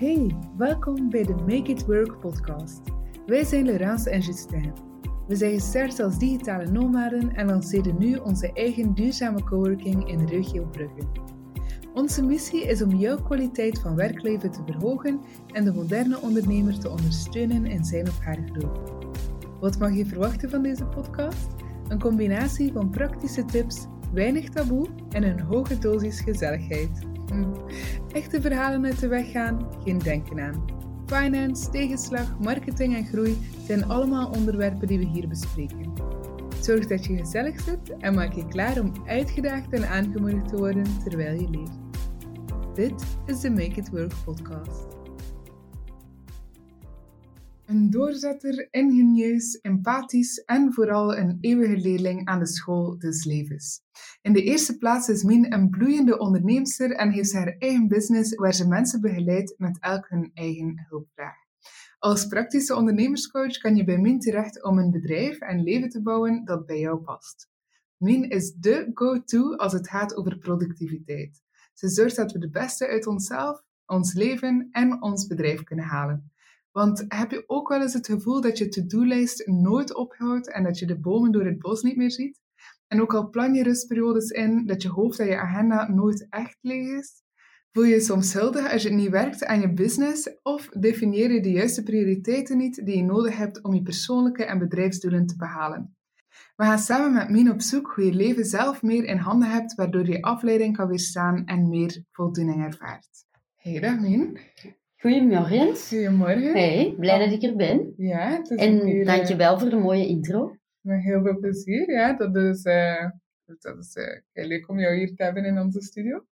Hey, welkom bij de Make It Work podcast. Wij zijn Laurence en Justin. We zijn gestart als digitale nomaden en lanceren nu onze eigen duurzame coworking in Regio Brugge. Onze missie is om jouw kwaliteit van werkleven te verhogen en de moderne ondernemer te ondersteunen in zijn of haar groei. Wat mag je verwachten van deze podcast? Een combinatie van praktische tips, weinig taboe en een hoge dosis gezelligheid. Hm. Echte verhalen uit de weg gaan, geen denken aan. Finance, tegenslag, marketing en groei zijn allemaal onderwerpen die we hier bespreken. Zorg dat je gezellig zit en maak je klaar om uitgedaagd en aangemoedigd te worden terwijl je leeft. Dit is de Make It Work podcast. Een doorzetter, ingenieus, empathisch en vooral een eeuwige leerling aan de school des levens. In de eerste plaats is Min een bloeiende onderneemster en heeft haar eigen business waar ze mensen begeleidt met elk hun eigen hulpvraag. Als praktische ondernemerscoach kan je bij Min terecht om een bedrijf en leven te bouwen dat bij jou past. Min is de go-to als het gaat over productiviteit. Ze zorgt dat we de beste uit onszelf, ons leven en ons bedrijf kunnen halen. Want heb je ook wel eens het gevoel dat je to-do-lijst nooit ophoudt en dat je de bomen door het bos niet meer ziet? En ook al plan je rustperiodes in, dat je hoofd dat je agenda nooit echt leeg is? Voel je je soms schuldig als je niet werkt aan je business? Of definieer je de juiste prioriteiten niet die je nodig hebt om je persoonlijke en bedrijfsdoelen te behalen? We gaan samen met Mien op zoek hoe je leven zelf meer in handen hebt, waardoor je afleiding kan weerstaan en meer voldoening ervaart. Hey, dag Mien. Goedemorgen. Goedemorgen. Hey, blij dat ik er ben. Ja, het is En eh, dankjewel voor de mooie intro. Met heel veel plezier, ja. Dat is, eh, dat is eh, heel leuk om jou hier te hebben in onze studio.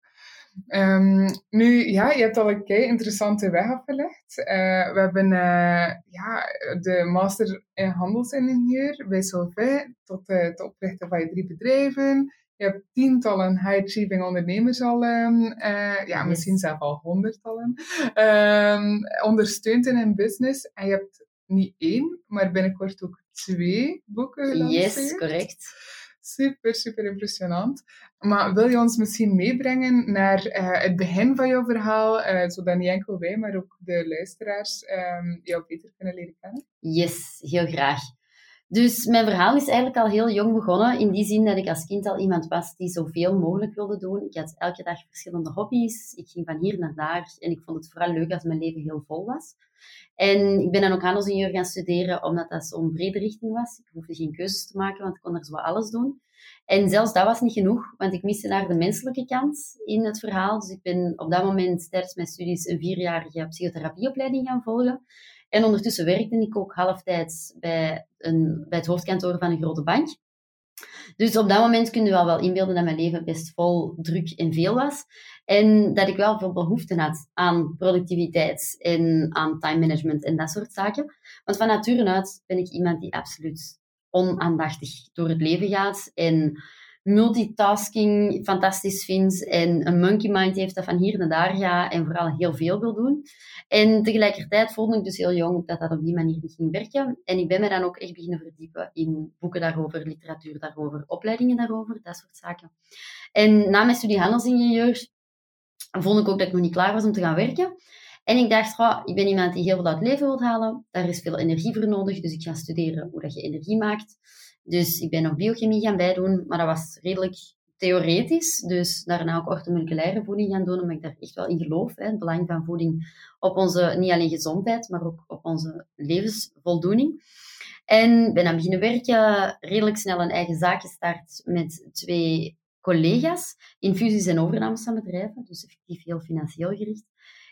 Ehm, nu, ja, je hebt al een kei interessante weg afgelegd. Eh, we hebben eh, ja, de master in handelsingenieur bij Solvay tot eh, het oprichten van je drie bedrijven. Je hebt tientallen high-achieving ondernemers al, ehm, eh, ja, misschien zelfs al honderdtallen, ehm, ondersteund in hun business. En je hebt niet één, maar binnenkort ook twee boeken gelanceerd. Yes, correct. Super, super impressionant. Maar wil je ons misschien meebrengen naar eh, het begin van jouw verhaal, eh, zodat niet enkel wij, maar ook de luisteraars ehm, jou beter kunnen leren kennen? Yes, heel graag. Dus mijn verhaal is eigenlijk al heel jong begonnen, in die zin dat ik als kind al iemand was die zoveel mogelijk wilde doen. Ik had elke dag verschillende hobby's. Ik ging van hier naar daar en ik vond het vooral leuk als mijn leven heel vol was. En ik ben dan ook handelsingenieur gaan studeren, omdat dat zo'n brede richting was. Ik hoefde geen keuzes te maken, want ik kon er zo alles doen. En zelfs dat was niet genoeg, want ik miste naar de menselijke kant in het verhaal. Dus ik ben op dat moment tijdens mijn studies een vierjarige psychotherapieopleiding gaan volgen. En ondertussen werkte ik ook halftijds bij, een, bij het hoofdkantoor van een grote bank. Dus op dat moment kun je wel wel inbeelden dat mijn leven best vol druk en veel was. En dat ik wel veel behoefte had aan productiviteit en aan time management en dat soort zaken. Want van nature uit ben ik iemand die absoluut onaandachtig door het leven gaat en multitasking fantastisch vindt en een monkey mind heeft dat van hier naar daar gaat en vooral heel veel wil doen. En tegelijkertijd voelde ik dus heel jong dat dat op die manier niet ging werken. En ik ben me dan ook echt beginnen verdiepen in boeken daarover, literatuur daarover, opleidingen daarover, dat soort zaken. En na mijn studie handelsingenieur vond ik ook dat ik nog niet klaar was om te gaan werken. En ik dacht, ik ben iemand die heel veel uit het leven wil halen. Daar is veel energie voor nodig, dus ik ga studeren hoe dat je energie maakt. Dus ik ben nog biochemie gaan bijdoen, maar dat was redelijk theoretisch. Dus daarna ook orthomoleculaire voeding gaan doen, omdat ik daar echt wel in geloof. Hè, het belang van voeding op onze, niet alleen gezondheid, maar ook op onze levensvoldoening. En ben dan beginnen werken, redelijk snel een eigen zaak gestart met twee collega's in fusies en overnames van bedrijven, dus effectief heel financieel gericht.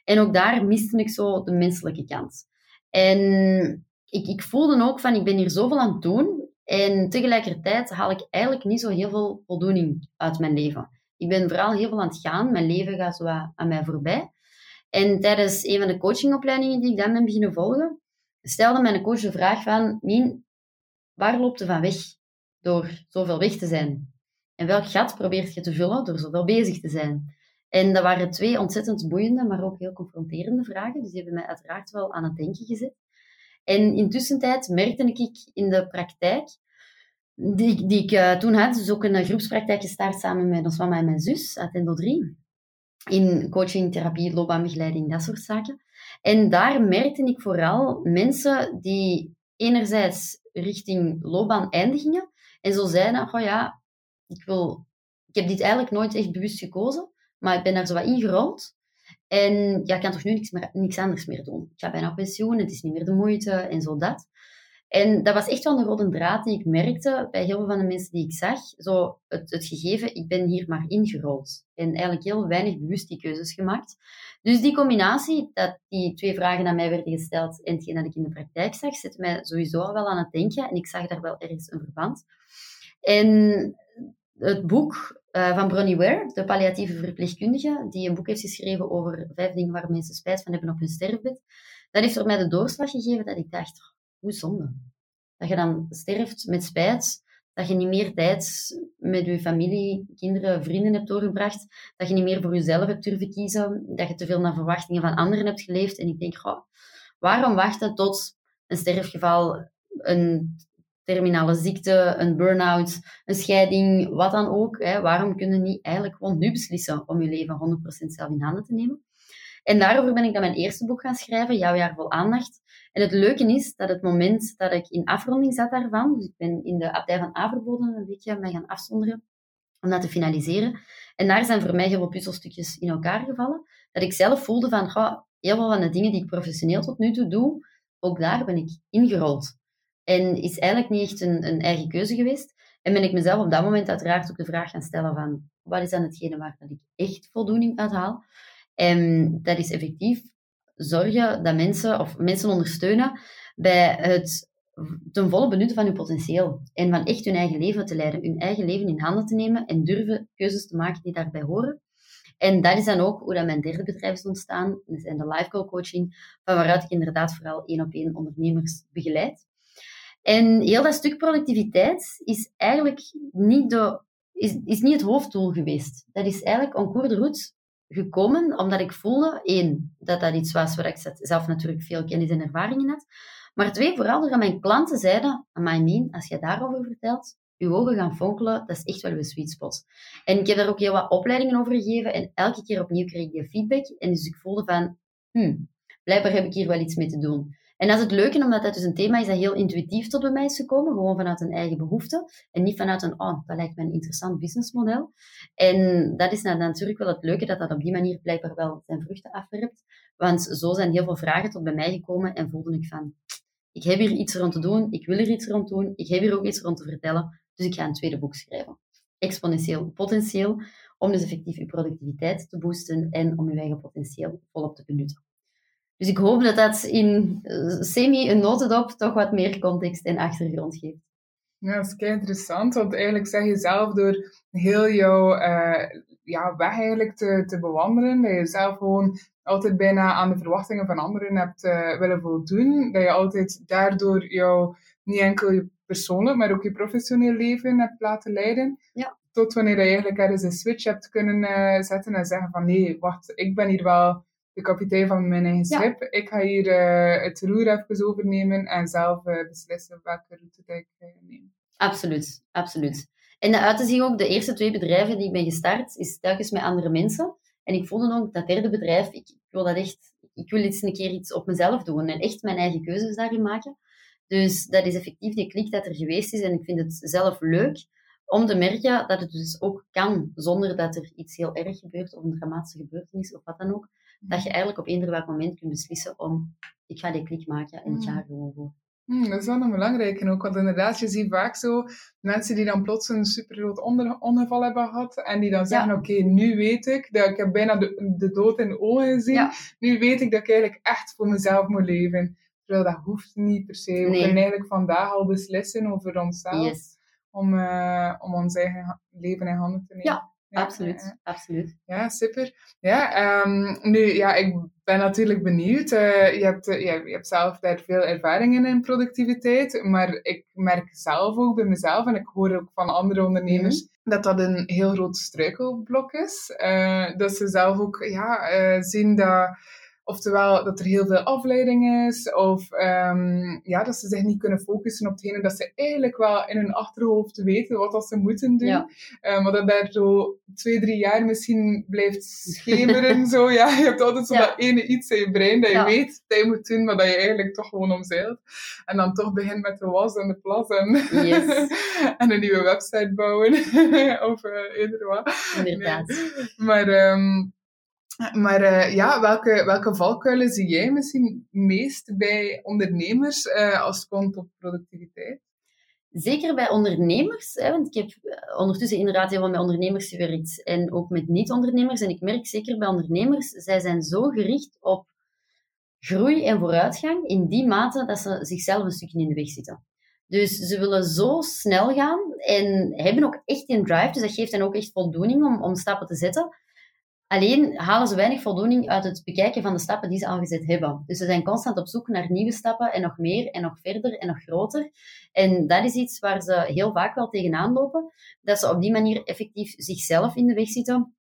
En ook daar miste ik zo de menselijke kant. En ik, ik voelde ook van, ik ben hier zoveel aan het doen, en tegelijkertijd haal ik eigenlijk niet zo heel veel voldoening uit mijn leven. Ik ben vooral heel veel aan het gaan. Mijn leven gaat zo aan mij voorbij. En tijdens een van de coachingopleidingen die ik dan ben beginnen volgen, stelde mijn coach de vraag van, Mien, waar loopt je van weg door zoveel weg te zijn? En welk gat probeert je te vullen door zoveel bezig te zijn? En dat waren twee ontzettend boeiende, maar ook heel confronterende vragen. Dus die hebben mij uiteraard wel aan het denken gezet. En intussen merkte ik in de praktijk, die, die ik uh, toen had, dus ook een groepspraktijk gestart samen met ons mama en mijn zus, uit Endo 3, in coaching, therapie, loopbaanbegeleiding, dat soort zaken. En daar merkte ik vooral mensen die enerzijds richting loopbaan eindigingen en zo zeiden, oh ja, ik, wil, ik heb dit eigenlijk nooit echt bewust gekozen, maar ik ben daar zo wat ingerold. En ja, ik kan toch nu niks, meer, niks anders meer doen. Ik ga bijna op pensioen, het is niet meer de moeite en zo dat. En dat was echt wel een rode draad die ik merkte bij heel veel van de mensen die ik zag. Zo het, het gegeven, ik ben hier maar ingerold. En eigenlijk heel weinig bewust die keuzes gemaakt. Dus die combinatie, dat die twee vragen aan mij werden gesteld en hetgeen dat ik in de praktijk zag, zette mij sowieso al wel aan het denken. En ik zag daar wel ergens een verband. En het boek uh, van Bronnie Ware, de palliatieve verpleegkundige, die een boek heeft geschreven over vijf dingen waar mensen spijt van hebben op hun sterfbed, dat heeft voor mij de doorslag gegeven dat ik dacht, hoe zonde. Dat je dan sterft met spijt, dat je niet meer tijd met je familie, kinderen, vrienden hebt doorgebracht, dat je niet meer voor jezelf hebt durven kiezen, dat je te veel naar verwachtingen van anderen hebt geleefd. En ik denk, waarom wachten tot een sterfgeval, een terminale ziekte, een burn-out, een scheiding, wat dan ook. Hè? Waarom kunnen niet eigenlijk gewoon nu beslissen om je leven 100% zelf in handen te nemen? En daarover ben ik dan mijn eerste boek gaan schrijven, Jouw jaar vol aandacht. En het leuke is dat het moment dat ik in afronding zat daarvan, dus ik ben in de abdij van Averboden een beetje mij gaan afzonderen om dat te finaliseren. En daar zijn voor mij heel veel puzzelstukjes in elkaar gevallen, dat ik zelf voelde van, heel veel van de dingen die ik professioneel tot nu toe doe, ook daar ben ik ingerold. En is eigenlijk niet echt een, een eigen keuze geweest. En ben ik mezelf op dat moment uiteraard ook de vraag gaan stellen van, wat is dan hetgene waar ik echt voldoening uit haal? En dat is effectief zorgen dat mensen, of mensen ondersteunen bij het ten volle benutten van hun potentieel. En van echt hun eigen leven te leiden, hun eigen leven in handen te nemen en durven keuzes te maken die daarbij horen. En dat is dan ook hoe dat mijn derde bedrijf is ontstaan. De life coaching, van waaruit ik inderdaad vooral één op één ondernemers begeleid. En heel dat stuk productiviteit is eigenlijk niet, de, is, is niet het hoofddoel geweest. Dat is eigenlijk en de route gekomen omdat ik voelde, één, dat dat iets was waar ik zelf natuurlijk veel kennis en ervaring in had. Maar twee, vooral doordat mijn klanten zeiden, Amai als je daarover vertelt, je ogen gaan fonkelen, dat is echt wel een sweet spot. En ik heb daar ook heel wat opleidingen over gegeven en elke keer opnieuw kreeg ik die feedback. En dus ik voelde van, hmm, blijkbaar heb ik hier wel iets mee te doen. En dat is het leuke, omdat dat dus een thema is dat heel intuïtief tot bij mij is gekomen, gewoon vanuit een eigen behoefte en niet vanuit een, oh, dat lijkt me een interessant businessmodel. En dat is natuurlijk wel het leuke, dat dat op die manier blijkbaar wel zijn vruchten afwerpt. Want zo zijn heel veel vragen tot bij mij gekomen en voelde ik van, ik heb hier iets rond te doen, ik wil er iets rond doen, ik heb hier ook iets rond te vertellen, dus ik ga een tweede boek schrijven. Exponentieel potentieel, om dus effectief je productiviteit te boosten en om je eigen potentieel volop te benutten. Dus ik hoop dat dat in eh, semi een notendop toch wat meer context en achtergrond geeft. Ja, dat is kei interessant, want eigenlijk zeg je zelf door heel jouw uh, ja, weg eigenlijk te, te bewandelen, dat je zelf gewoon altijd bijna aan de verwachtingen van anderen hebt uh, willen voldoen, dat je altijd daardoor jouw, niet enkel je persoonlijk, maar ook je professioneel leven hebt laten leiden. Ja. Tot wanneer je eigenlijk ergens een switch hebt kunnen uh, zetten en zeggen van nee, wacht, ik ben hier wel de kapitein van mijn eigen schip. Ik ga hier uh, het roer even overnemen en zelf uh, beslissen welke route ik uh, neem. Absoluut, absoluut. En de zien ook, de eerste twee bedrijven die ik ben gestart, is telkens met andere mensen. En ik voelde ook dat derde bedrijf, ik, ik wil dat echt, ik wil eens een keer iets op mezelf doen en echt mijn eigen keuzes daarin maken. Dus dat is effectief die klik dat er geweest is en ik vind het zelf leuk om te merken dat het dus ook kan zonder dat er iets heel erg gebeurt of een dramatische gebeurtenis of wat dan ook dat je eigenlijk op eender welk moment kunt beslissen om, ik ga die klik maken en ik ga er gewoon voor. Hmm, dat is wel een belangrijke ook, want inderdaad, je ziet vaak zo mensen die dan plots een super groot ongeval hebben gehad en die dan zeggen, oké, nu weet ik, dat ik heb bijna de, de dood in de ogen gezien, nu weet ik dat ik eigenlijk echt voor mezelf moet leven. Terwijl dat hoeft niet per se. We kunnen eigenlijk vandaag al beslissen over onszelf, om, uh, om ons eigen leven in handen te nemen. Ja, absoluut, absoluut. Ja, super. Ja, um, nu, ja, ik ben natuurlijk benieuwd. Uh, je, hebt, uh, je, hebt zelf daar veel ervaring in, in productiviteit, maar ik merk zelf ook bij mezelf, en ik hoor ook van andere ondernemers, mhm. dat dat een heel groot struikelblok is. Uh, dat ze zelf ook ja, zien dat Oftewel dat er heel veel afleiding is, of um, ja, dat ze zich niet kunnen focussen op hetgene dat ze eigenlijk wel in hun achterhoofd weten wat dat ze moeten doen. Ja. Um, maar dat daar zo twee, drie jaar misschien blijft schemeren. zo, ja. Je hebt altijd zo dat ene iets in je brein dat je weet dat je moet doen, maar dat je eigenlijk toch gewoon omzeilt. En dan toch begint met de was en de plas en, yes. en een nieuwe website bouwen. of uh, wat. Inderdaad. Maar... Um, maar uh, ja, welke, welke valkuilen zie jij misschien meest bij ondernemers uh, als het komt op productiviteit? Zeker bij ondernemers, hè, want ik heb eh, ondertussen inderdaad heel veel met ondernemers gewerkt en ook met niet-ondernemers. En ik merk zeker bij ondernemers, zij zijn zo gericht op groei en vooruitgang in die mate dat ze zichzelf een stukje in de weg zitten. Dus ze willen zo snel gaan en hebben ook echt een drive, dus dat geeft hen ook echt voldoening om, om stappen te zetten. Alleen halen ze weinig voldoening uit het bekijken van de stappen die ze al gezet hebben. Dus ze zijn constant op zoek naar nieuwe stappen en nog meer en nog verder en nog groter. En dat is iets waar ze heel vaak wel tegenaan lopen. Dat ze op die manier effectief zichzelf in de weg zitten.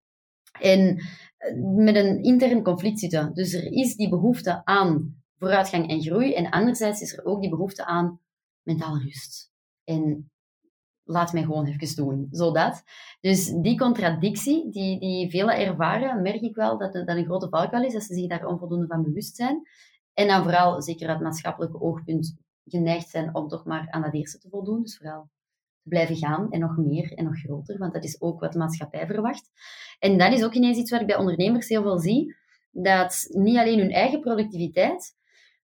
En eh, met een intern conflict zitten. Dus er is die behoefte aan vooruitgang en groei. En anderzijds is er ook die behoefte aan mentale rust. En laat mij gewoon even doen, zodat. Dus die contradictie die, die velen ervaren, merk ik wel dat, dat een grote valkuil is, dat ze zich daar onvoldoende van bewust zijn. En dan vooral, zeker uit maatschappelijk oogpunt, geneigd zijn om toch maar aan dat eerste te voldoen. Dus vooral te blijven gaan en nog meer en nog groter, want dat is ook wat de maatschappij verwacht. En dat is ook ineens iets wat ik bij ondernemers heel veel zie, dat niet alleen hun eigen productiviteit,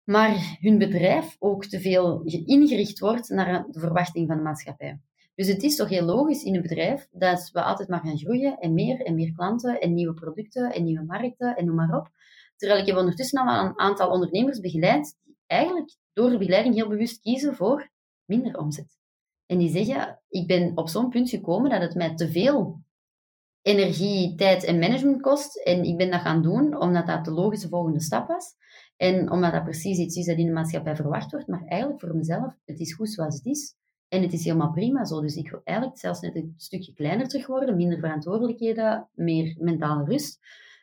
maar hun bedrijf ook te veel ingericht wordt naar de verwachting van de maatschappij. Dus het is toch heel logisch in een bedrijf dat we altijd maar gaan groeien en meer en meer klanten en nieuwe producten en nieuwe markten en noem maar op. Terwijl ik heb ondertussen al een aantal ondernemers begeleid die eigenlijk door de begeleiding heel bewust kiezen voor minder omzet. En die zeggen, ik ben op zo'n punt gekomen dat het mij te veel energie, tijd en management kost. En ik ben dat gaan doen omdat dat de logische volgende stap was. En omdat dat precies iets is dat in de maatschappij verwacht wordt. Maar eigenlijk voor mezelf, het is goed zoals het is. En het is helemaal prima zo. Dus ik wil eigenlijk zelfs net een stukje kleiner terug worden, minder verantwoordelijkheden, meer mentale rust.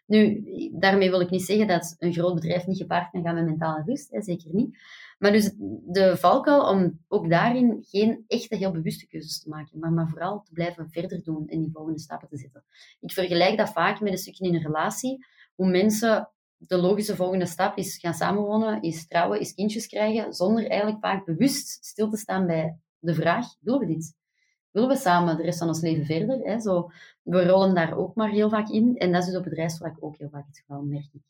Nu, daarmee wil ik niet zeggen dat een groot bedrijf niet gepaard kan gaan met mentale rust, hè, zeker niet. Maar dus de valkuil om ook daarin geen echte heel bewuste keuzes te maken, maar, maar vooral te blijven verder doen en die volgende stappen te zetten. Ik vergelijk dat vaak met een stukje in een relatie, hoe mensen de logische volgende stap is gaan samenwonen, is trouwen, is kindjes krijgen, zonder eigenlijk vaak bewust stil te staan bij de vraag, willen we dit? Willen we samen de rest van ons leven verder? Hè? Zo, we rollen daar ook maar heel vaak in. En dat is dus op bedrijfsvlak ook heel vaak het geval, merk ik.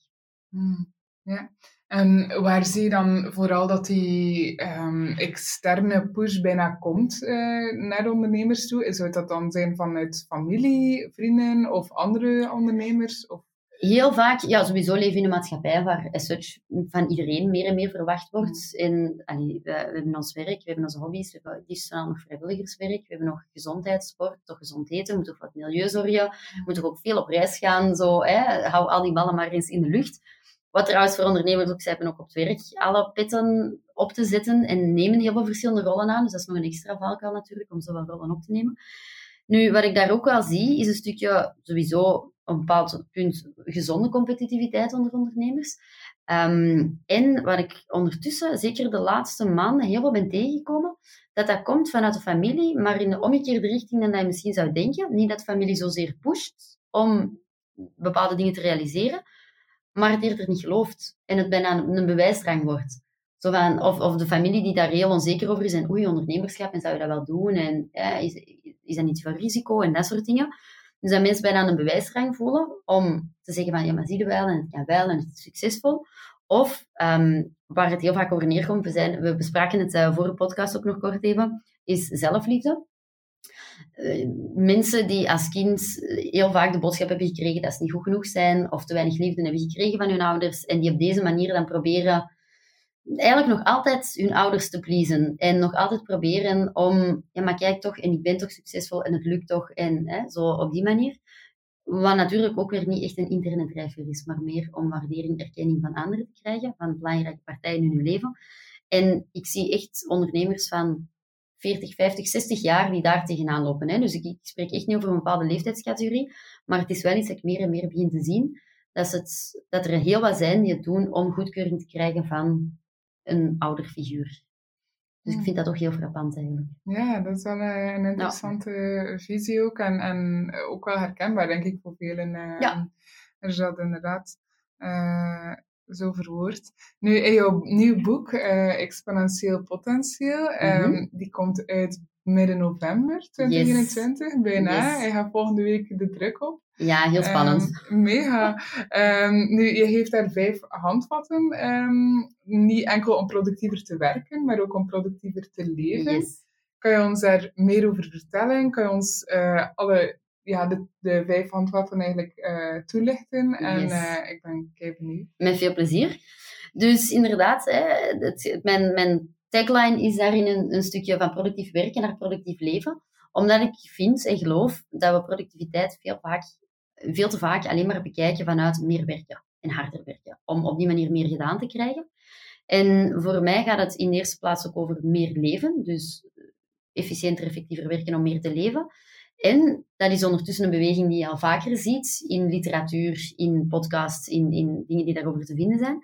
Hmm, ja. En waar zie je dan vooral dat die um, externe push bijna komt uh, naar de ondernemers toe? Zou dat dan zijn vanuit familie, vrienden of andere ondernemers? Of? Heel vaak, ja, sowieso leven we in een maatschappij waar as such van iedereen meer en meer verwacht wordt. Mm. En allee, we, we, hebben ons werk, we hebben onze hobby's, we hebben liefst nog vrijwilligerswerk, we hebben nog gezondheid, sport, toch gezond eten, we moeten voor het milieu zorgen, we moeten ook veel op reis gaan, zo, hè, hou al die ballen maar eens in de lucht. Wat trouwens voor ondernemers ook, ze hebben ook op het werk alle petten op te zetten en nemen heel veel verschillende rollen aan, dus dat is nog een extra valkuil natuurlijk, om zoveel rollen op te nemen. Nu, wat ik daar ook wel zie, is een stukje sowieso een bepaald punt gezonde competitiviteit onder ondernemers. Ehm, en wat ik ondertussen, zeker de laatste maanden, heel veel ben tegengekomen, dat dat komt vanuit de familie, maar in de omgekeerde richting dan dat je misschien zou denken. Niet dat familie zozeer pusht om bepaalde dingen te realiseren, maar het eerder niet gelooft en het bijna een, bewijsdrang wordt. Zo van, of, of de familie die daar heel onzeker over is en oei, ondernemerschap, en zou je dat wel doen? En is, is dat niet veel risico? En dat soort dingen. Dus dat mensen bijna een bewijsrang voelen om te zeggen van ja, maar zie je wel en het kan wel en het is succesvol. Of um, waar het heel vaak over neerkomt, we, zijn, we bespraken het uh, voor de podcast ook nog kort even, is zelfliefde. Uh, mensen die als kind heel vaak de boodschap hebben gekregen dat ze niet goed genoeg zijn of te weinig liefde hebben gekregen van hun ouders en die op deze manier dan proberen eigenlijk nog altijd hun ouders te pleasen. En nog altijd proberen om, ja, maar kijk toch, en ik ben toch succesvol en het lukt toch. En hè, zo op die manier. Wat natuurlijk ook weer niet echt een internetdrijver is, maar meer om waardering, erkenning van anderen te krijgen, van belangrijke partijen in hun leven. En ik zie echt ondernemers van 40, 50, 60 jaar die daar tegenaan lopen. Hè. Dus ik, ik spreek echt niet over een bepaalde leeftijdscategorie, maar het is wel iets dat ik meer en meer begin te zien dat, het, dat er heel wat zijn die het doen om goedkeuring te krijgen van een ouderfiguur. Dus ik hmm. vind dat toch heel frappant eigenlijk. Ja, dat is wel eh, een interessante visie ook. En, en ook wel herkenbaar, denk ik, voor velen. Uh, ja. Er is dat inderdaad uh, zo verwoord. Nu, in jouw nieuw boek, Exponentieel Potentieel, mm die komt uit midden november 2021, bijna. Yes. Hij gaat volgende week de druk op. Ja, heel spannend. Um, mega. Um, nu, je geeft daar vijf handvatten. Um, niet enkel om productiever te werken, maar ook om productiever te leven. Yes. Kan je ons daar meer over vertellen? Kan je ons uh, alle, ja, de, de vijf handvatten eigenlijk uh, toelichten? En uh, ik ben kei benieuwd. Met veel plezier. Dus inderdaad, hè, het, mijn, mijn tagline is daarin een, een stukje van productief werken naar productief leven omdat ik vind en geloof dat we productiviteit veel, vaak, veel te vaak alleen maar bekijken vanuit meer werken en harder werken. Om op die manier meer gedaan te krijgen. En voor mij gaat het in de eerste plaats ook over meer leven. Dus efficiënter, effectiever werken om meer te leven. En dat is ondertussen een beweging die je al vaker ziet in literatuur, in podcasts, in, in dingen die daarover te vinden zijn.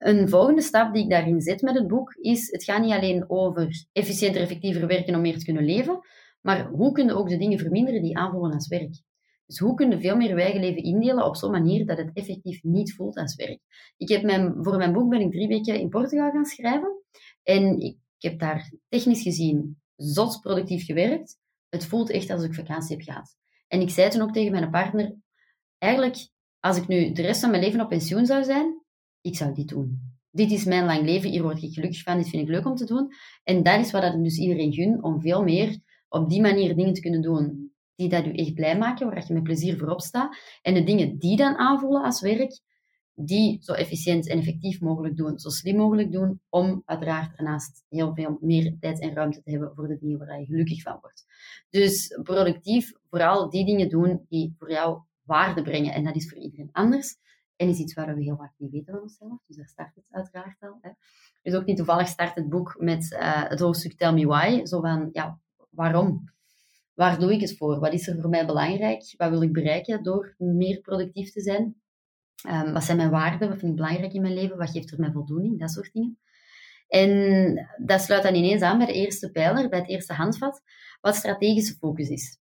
Een volgende stap die ik daarin zet met het boek is, het gaat niet alleen over efficiënter, effectiever werken om meer te kunnen leven, maar hoe kunnen ook de dingen verminderen die aanvoelen als werk? Dus hoe kunnen veel meer wijgenleven indelen op zo'n manier dat het effectief niet voelt als werk? Ik heb mijn, voor mijn boek ben ik drie weken in Portugal gaan schrijven. En ik, heb daar technisch gezien zot productief gewerkt. Het voelt echt alsof ik vakantie heb gehad. En ik zei toen ook tegen mijn partner, eigenlijk, als ik nu de rest van mijn leven op pensioen zou zijn, ik zou dit doen. Dit is mijn lang leven, hier word ik gelukkig van, dit vind ik leuk om te doen. En dat is wat ik dus iedereen gun, om veel meer op die manier dingen te kunnen doen die dat je echt blij maken, waar je met plezier voorop staat. En de dingen die dan aanvoelen als werk, die zo efficiënt en effectief mogelijk doen, zo slim mogelijk doen, om uiteraard daarnaast heel veel meer tijd en ruimte te hebben voor de dingen waar je gelukkig van wordt. Dus productief vooral die dingen doen die voor jou waarde brengen. En dat is voor iedereen anders. En is iets waar we heel vaak niet weten van onszelf. Dus daar start het uiteraard al. Hè. Dus ook niet toevallig start het boek met uh, het hoofdstuk Tell Me Why. Zo van, ja, waarom? Waar doe ik het voor? Wat is er voor mij belangrijk? Wat wil ik bereiken door meer productief te zijn? Um, wat zijn mijn waarden? Wat vind ik belangrijk in mijn leven? Wat geeft er mij voldoening? Dat soort dingen. En dat sluit dan ineens aan bij de eerste pijler, bij het eerste handvat, wat strategische focus is.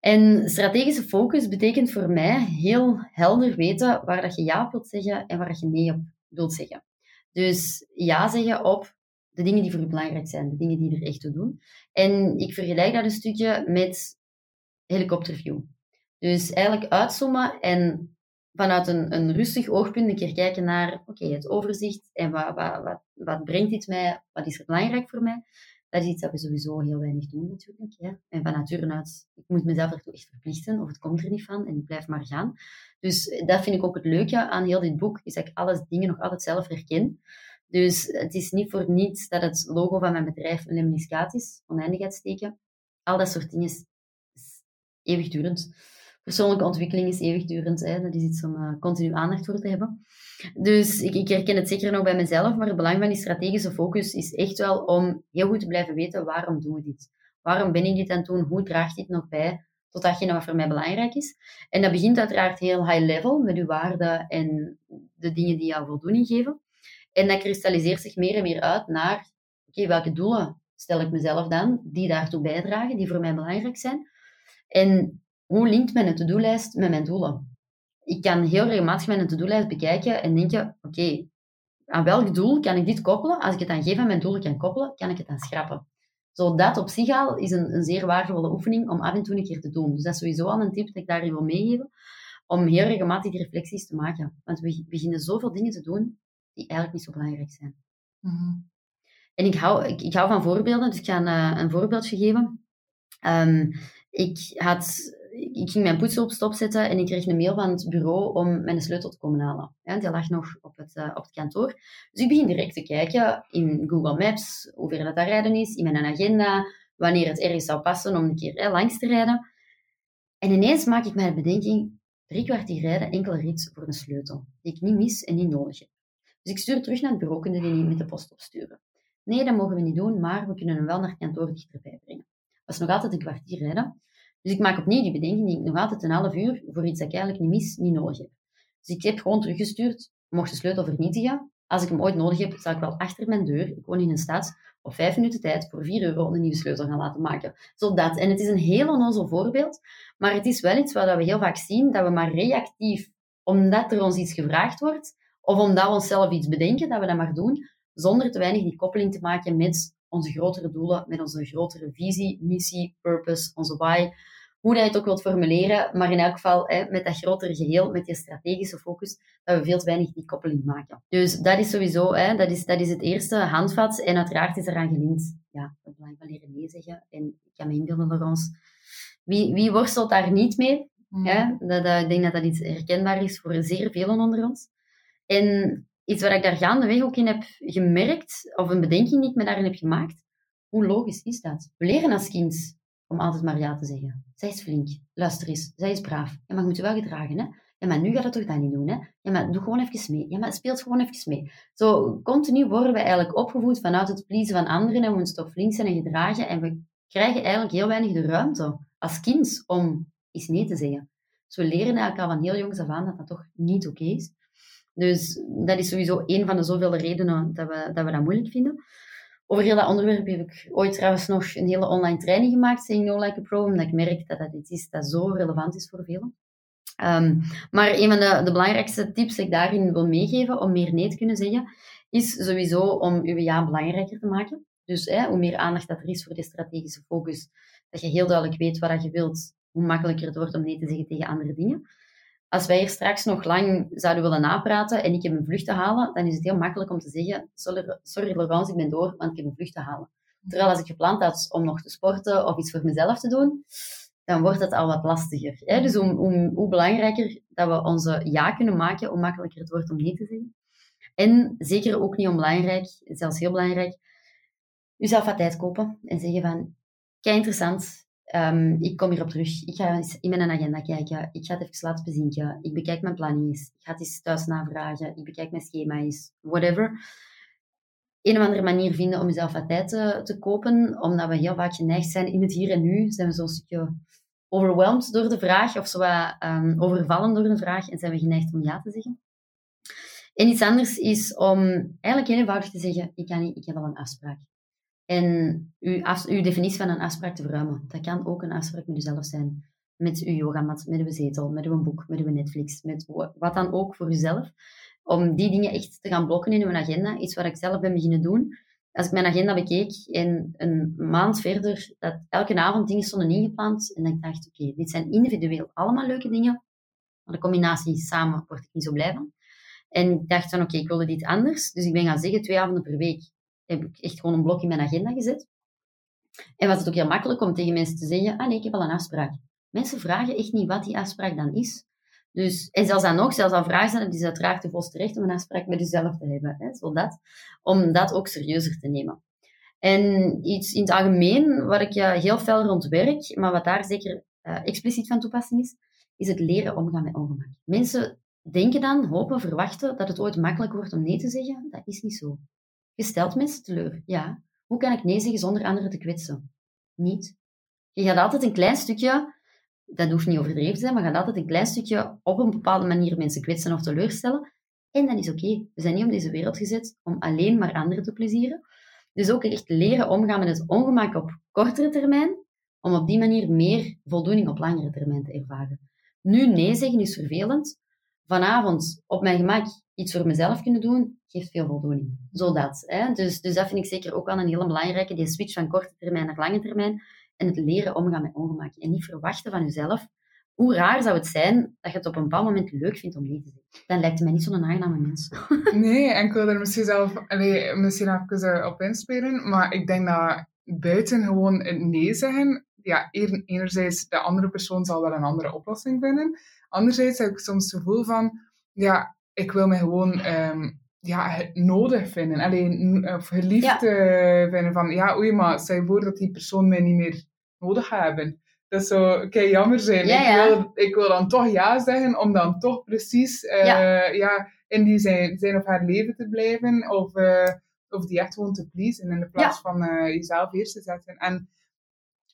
En strategische focus betekent voor mij heel helder weten waar dat je ja wilt zeggen en waar je nee op wilt zeggen. Dus ja zeggen op de dingen die voor u belangrijk zijn, de dingen die er echt toe doen. En ik vergelijk dat een stukje met helikopterview. Dus eigenlijk uitzoomen en vanuit een, een rustig oogpunt een keer kijken naar oké, het overzicht en wat, wat, wat, wat brengt dit mij, wat is er belangrijk voor mij. Dat is iets dat we sowieso heel weinig doen natuurlijk. Ja. En van nature uit, ik moet mezelf ertoe echt verplichten, of het komt er niet van en ik blijf maar gaan. Dus dat vind ik ook het leuke aan heel dit boek, is dat ik alle dingen nog altijd zelf herken. Dus het is niet voor niets dat het logo van mijn bedrijf een lemniscaat is, oneindigheidsteken. Al dat soort dingen is, eeuwigdurend. Persoonlijke ontwikkeling is eeuwigdurend. Hè. Dat is iets om uh, continu aandacht voor te hebben. Dus ik, ik herken het zeker nog bij mezelf, maar het belang van die strategische focus is echt wel om heel goed te blijven weten waarom doen we dit. Waarom ben ik dit aan het doen? Hoe draagt dit nog bij tot datgene wat voor mij belangrijk is? En dat begint uiteraard heel high level met uw waarden en de dingen die jou voldoening geven. En dat kristalliseert zich meer en meer uit naar, oké, welke doelen stel ik mezelf dan, die daartoe bijdragen, die voor mij belangrijk zijn. En hoe linkt mijn to-do-lijst met mijn doelen? Ik kan heel regelmatig mijn to-do-lijst bekijken en denken, oké, aan welk doel kan ik dit koppelen? Als ik het aan geen van mijn doelen kan koppelen, kan ik het dan schrappen. Zo dat op zich al is een, een zeer waardevolle oefening om af en toe een keer te doen. Dus dat is sowieso al een tip dat ik daarin wil meegeven, om heel regelmatig die reflecties te maken. Want we beginnen zoveel dingen te doen die eigenlijk niet zo belangrijk zijn. Mhm. En ik hou, ik, ik, hou van voorbeelden, dus ik ga een, eh, een voorbeeldje geven. Um, ik, had, ik ging mijn poetshulp stopzetten en ik kreeg een mail van het bureau om mijn sleutel te komen halen. Ja, die lag nog op het, uh, op het kantoor. Dus ik begin direct te kijken in Google Maps, hoe ver dat rijden is, in mijn agenda, wanneer het ergens zou passen om een keer langs te rijden. En ineens maak ik mij de bedenking, drie kwartier rijden, enkel rit voor een sleutel, die ik niet mis en niet nodig heb. Dus ik stuur terug naar het bureau, kunnen die niet met de post opsturen? Nee, dat mogen we niet doen, maar we kunnen hem wel naar het kantoor dichterbij brengen. Dat is nog altijd een kwartier rijden. Dus ik maak opnieuw die bedenking die ik nog altijd een half uur voor iets dat ik eigenlijk niet mis, niet nodig heb. Dus ik heb gewoon teruggestuurd, mocht de sleutel vernietigen. Als ik hem ooit nodig heb, zal ik wel achter mijn deur, ik woon in een stad, op vijf minuten tijd voor 4 euro een nieuwe sleutel gaan laten maken. Zodat. En het is een heel onnozel voorbeeld, maar het is wel iets wat we heel vaak zien, dat we maar reactief, omdat er ons iets gevraagd wordt, of omdat we onszelf iets bedenken, dat we dat maar doen, zonder te weinig die koppeling te maken met onze grotere doelen, met onze grotere visie, missie, purpose, onze why. Hoe dat je het ook wilt formuleren, maar in elk geval hè, met dat grotere geheel, met die strategische focus, dat we veel te weinig die koppeling maken. Dus dat is sowieso, hè, dat, is, dat is het eerste handvat. En uiteraard is eraan gelinkt, ja, het belang van leren nee zeggen. En ik kan me inbeelden, Laurence, wie, wie worstelt daar niet mee? Mm. Hè? Dat, dat, ik denk dat dat iets herkenbaar is voor zeer velen onder ons. En iets wat ik daar gaandeweg ook in heb gemerkt, of een bedenking die ik me daarin heb gemaakt, hoe logisch is dat? We leren als kind om altijd maar ja te zeggen. Zij is flink, luister eens, zij is braaf. Ja, maar je moet je wel gedragen, hè? Ja, maar nu gaat het toch dat niet doen, hè? Ja, maar doe gewoon even mee. Ja, maar speelt gewoon even mee. Zo continu worden we eigenlijk opgevoed vanuit het pleasen van anderen en we moeten toch flink zijn en gedragen. En we krijgen eigenlijk heel weinig de ruimte als kind om eens nee te zeggen. Dus we leren eigenlijk al van heel jongs af aan dat dat toch niet oké is. Dus dat is sowieso een van de zoveel redenen dat we, dat we dat moeilijk vinden. Over heel dat onderwerp heb ik ooit trouwens nog een hele online training gemaakt, Saying No Like a Pro, omdat ik merk dat dat iets is dat zo relevant is voor velen. Um, maar een van de, de, belangrijkste tips die ik daarin wil meegeven om meer nee te kunnen zeggen, is sowieso om uw ja belangrijker te maken. Dus hè, hoe meer aandacht dat er is voor de strategische focus, dat je heel duidelijk weet wat je wilt, hoe makkelijker het wordt om nee te zeggen tegen andere dingen als wij hier straks nog lang zouden willen napraten en ik heb een vlucht te halen, dan is het heel makkelijk om te zeggen, sorry, Laurence, ik ben door, want ik heb een vlucht te halen. Terwijl als ik gepland had om nog te sporten of iets voor mezelf te doen, dan wordt het al wat lastiger. Hè? Dus hoe, belangrijker dat we onze ja kunnen maken, hoe makkelijker het wordt om nee te zeggen. En zeker ook niet onbelangrijk, zelfs heel belangrijk, jezelf wat tijd kopen en zeggen van, kijk interessant, Um, ik kom hierop terug. Ik ga eens in mijn agenda kijken. Ik ga het even laten bezinken. Ik bekijk mijn planning eens. Ik ga het eens thuis navragen. Ik bekijk mijn schema eens. Whatever. Een of andere manier vinden om jezelf wat tijd te, te kopen. Omdat we heel vaak geneigd zijn in het hier en nu. Zijn we zo'n stukje overwhelmed door de vraag. Of zo wat, um, overvallen door de vraag. En zijn we geneigd om ja te zeggen. En iets anders is om eigenlijk heel eenvoudig te zeggen. Ik, kan niet, ik heb al een afspraak. En uw, definitie van een afspraak te verruimen. Dat kan ook een afspraak met uzelf zijn. Met uw yogamat, met uw zetel, met uw boek, met uw Netflix, met wat dan ook voor uzelf. Om die dingen echt te gaan blokken in uw agenda. Iets wat ik zelf ben beginnen doen. Als ik mijn agenda bekeek en een maand verder, dat elke avond dingen stonden ingepland. En ik dacht, oké, dit zijn individueel allemaal leuke dingen. Maar de combinatie samen word ik niet zo blij van. En ik dacht van, oké, ik wilde dit anders. Dus ik ben gaan zeggen, twee avonden per week heb ik echt gewoon een blok in mijn agenda gezet. En was het ook heel makkelijk om tegen mensen te zeggen, ah nee, ik heb al een afspraak. Mensen vragen echt niet wat die afspraak dan is. Dus, en zelfs dan nog, zelfs al vragen ze, het is uiteraard de volste recht om een afspraak met jezelf te hebben. Hè, zodat, om dat ook serieuzer te nemen. En iets in het algemeen, waar ik ja, heel fel rond werk, maar wat daar zeker uh, expliciet van toepassing is, is het leren omgaan met ongemak. Mensen denken dan, hopen, verwachten dat het ooit makkelijk wordt om nee te zeggen. Dat is niet zo. Je stelt mensen teleur, ja. Hoe kan ik nee zeggen zonder anderen te kwetsen? Niet. Je gaat altijd een klein stukje, dat hoeft niet overdreven te zijn, maar je gaat altijd een klein stukje op een bepaalde manier mensen kwetsen of teleurstellen. En dat is oké. We zijn niet op deze wereld gezet om alleen maar anderen te plezieren. Dus ook echt leren omgaan met het ongemak op kortere termijn, om op die manier meer voldoening op langere termijn te ervaren. Nu nee zeggen is vervelend. Vanavond op mijn gemak iets voor mezelf kunnen doen, geeft veel voldoening. Zodat. Hè? Dus, dus dat vind ik zeker ook wel een hele belangrijke, die switch van korte termijn naar lange termijn. En het leren omgaan met ongemak. En niet verwachten van jezelf. Hoe raar zou het zijn dat je het op een bepaald moment leuk vindt om nee te zeggen? Dan lijkt het mij niet zo'n aangename mens. nee, en ik wil er misschien zelf allee, misschien even op inspelen. Maar ik denk dat buiten gewoon nee zeggen, ja, enerzijds de andere persoon zal wel een andere oplossing vinden. Anderzijds heb ik soms het gevoel van, ja, ik wil me gewoon um, ja, nodig vinden. Alleen, of geliefd ja. uh, vinden van, ja, oei, maar je voor dat die persoon mij niet meer nodig gaat hebben. Dat zou kei jammer zijn. Ja, ik, wil, ik wil dan toch ja zeggen, om dan toch precies uh, ja. in die zijn, zijn of haar leven te blijven. Of, uh, of die echt gewoon te pleasen, in de plaats van jezelf eerst te zetten. En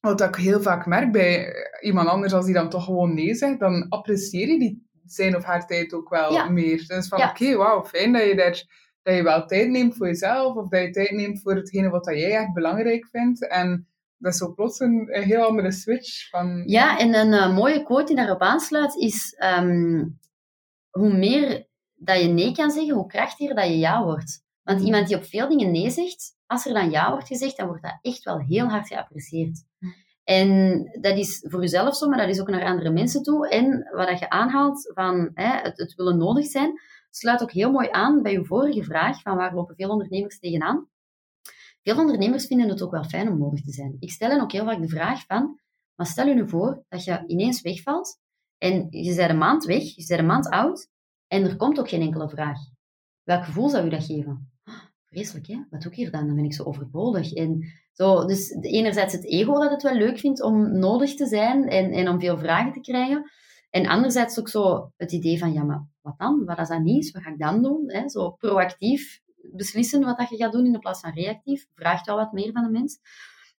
wat ik heel vaak merk bij iemand anders, als die dan toch gewoon nee zegt, dan apprecieer je die zijn of haar tijd ook wel meer. Dus van, oké, wauw, fijn dat je, daar, dat je wel tijd neemt voor jezelf, of dat je tijd neemt voor hetgene wat jij echt belangrijk vindt. En dat is zo plots een, heel andere switch. Van, ja, en een uh, mooie quote die daarop aansluit is... Ehm, hoe meer dat je nee kan zeggen, hoe krachtiger dat je ja wordt. Want mm. iemand die op veel dingen nee zegt, als er dan ja wordt gezegd, dan wordt dat echt wel heel hard geapprecieerd. En dat is voor jezelf zo, maar dat is ook naar andere mensen toe. En wat je aanhaalt van hè, het, het willen nodig zijn, sluit ook heel mooi aan bij je vorige vraag van waar lopen veel ondernemers tegenaan. Veel ondernemers vinden het ook wel fijn om nodig te zijn. Ik stel hen ook heel vaak de vraag van, maar stel je nu voor dat je ineens wegvalt en je bent een maand weg, je bent een maand oud en er komt ook geen enkele vraag. Welk gevoel zou je dat geven? Vreselijk, hè? Wat doe ik hier dan? Dan ben ik zo overbodig. En zo, dus enerzijds het ego dat het wel leuk vindt om nodig te zijn en, en om veel vragen te krijgen. En anderzijds ook zo het idee van, ja, maar wat dan? Wat als dat niet is? Wat ga ik dan doen? Zo proactief beslissen wat dat je gaat doen in plaats van reactief. Vraagt wel wat meer van de mens.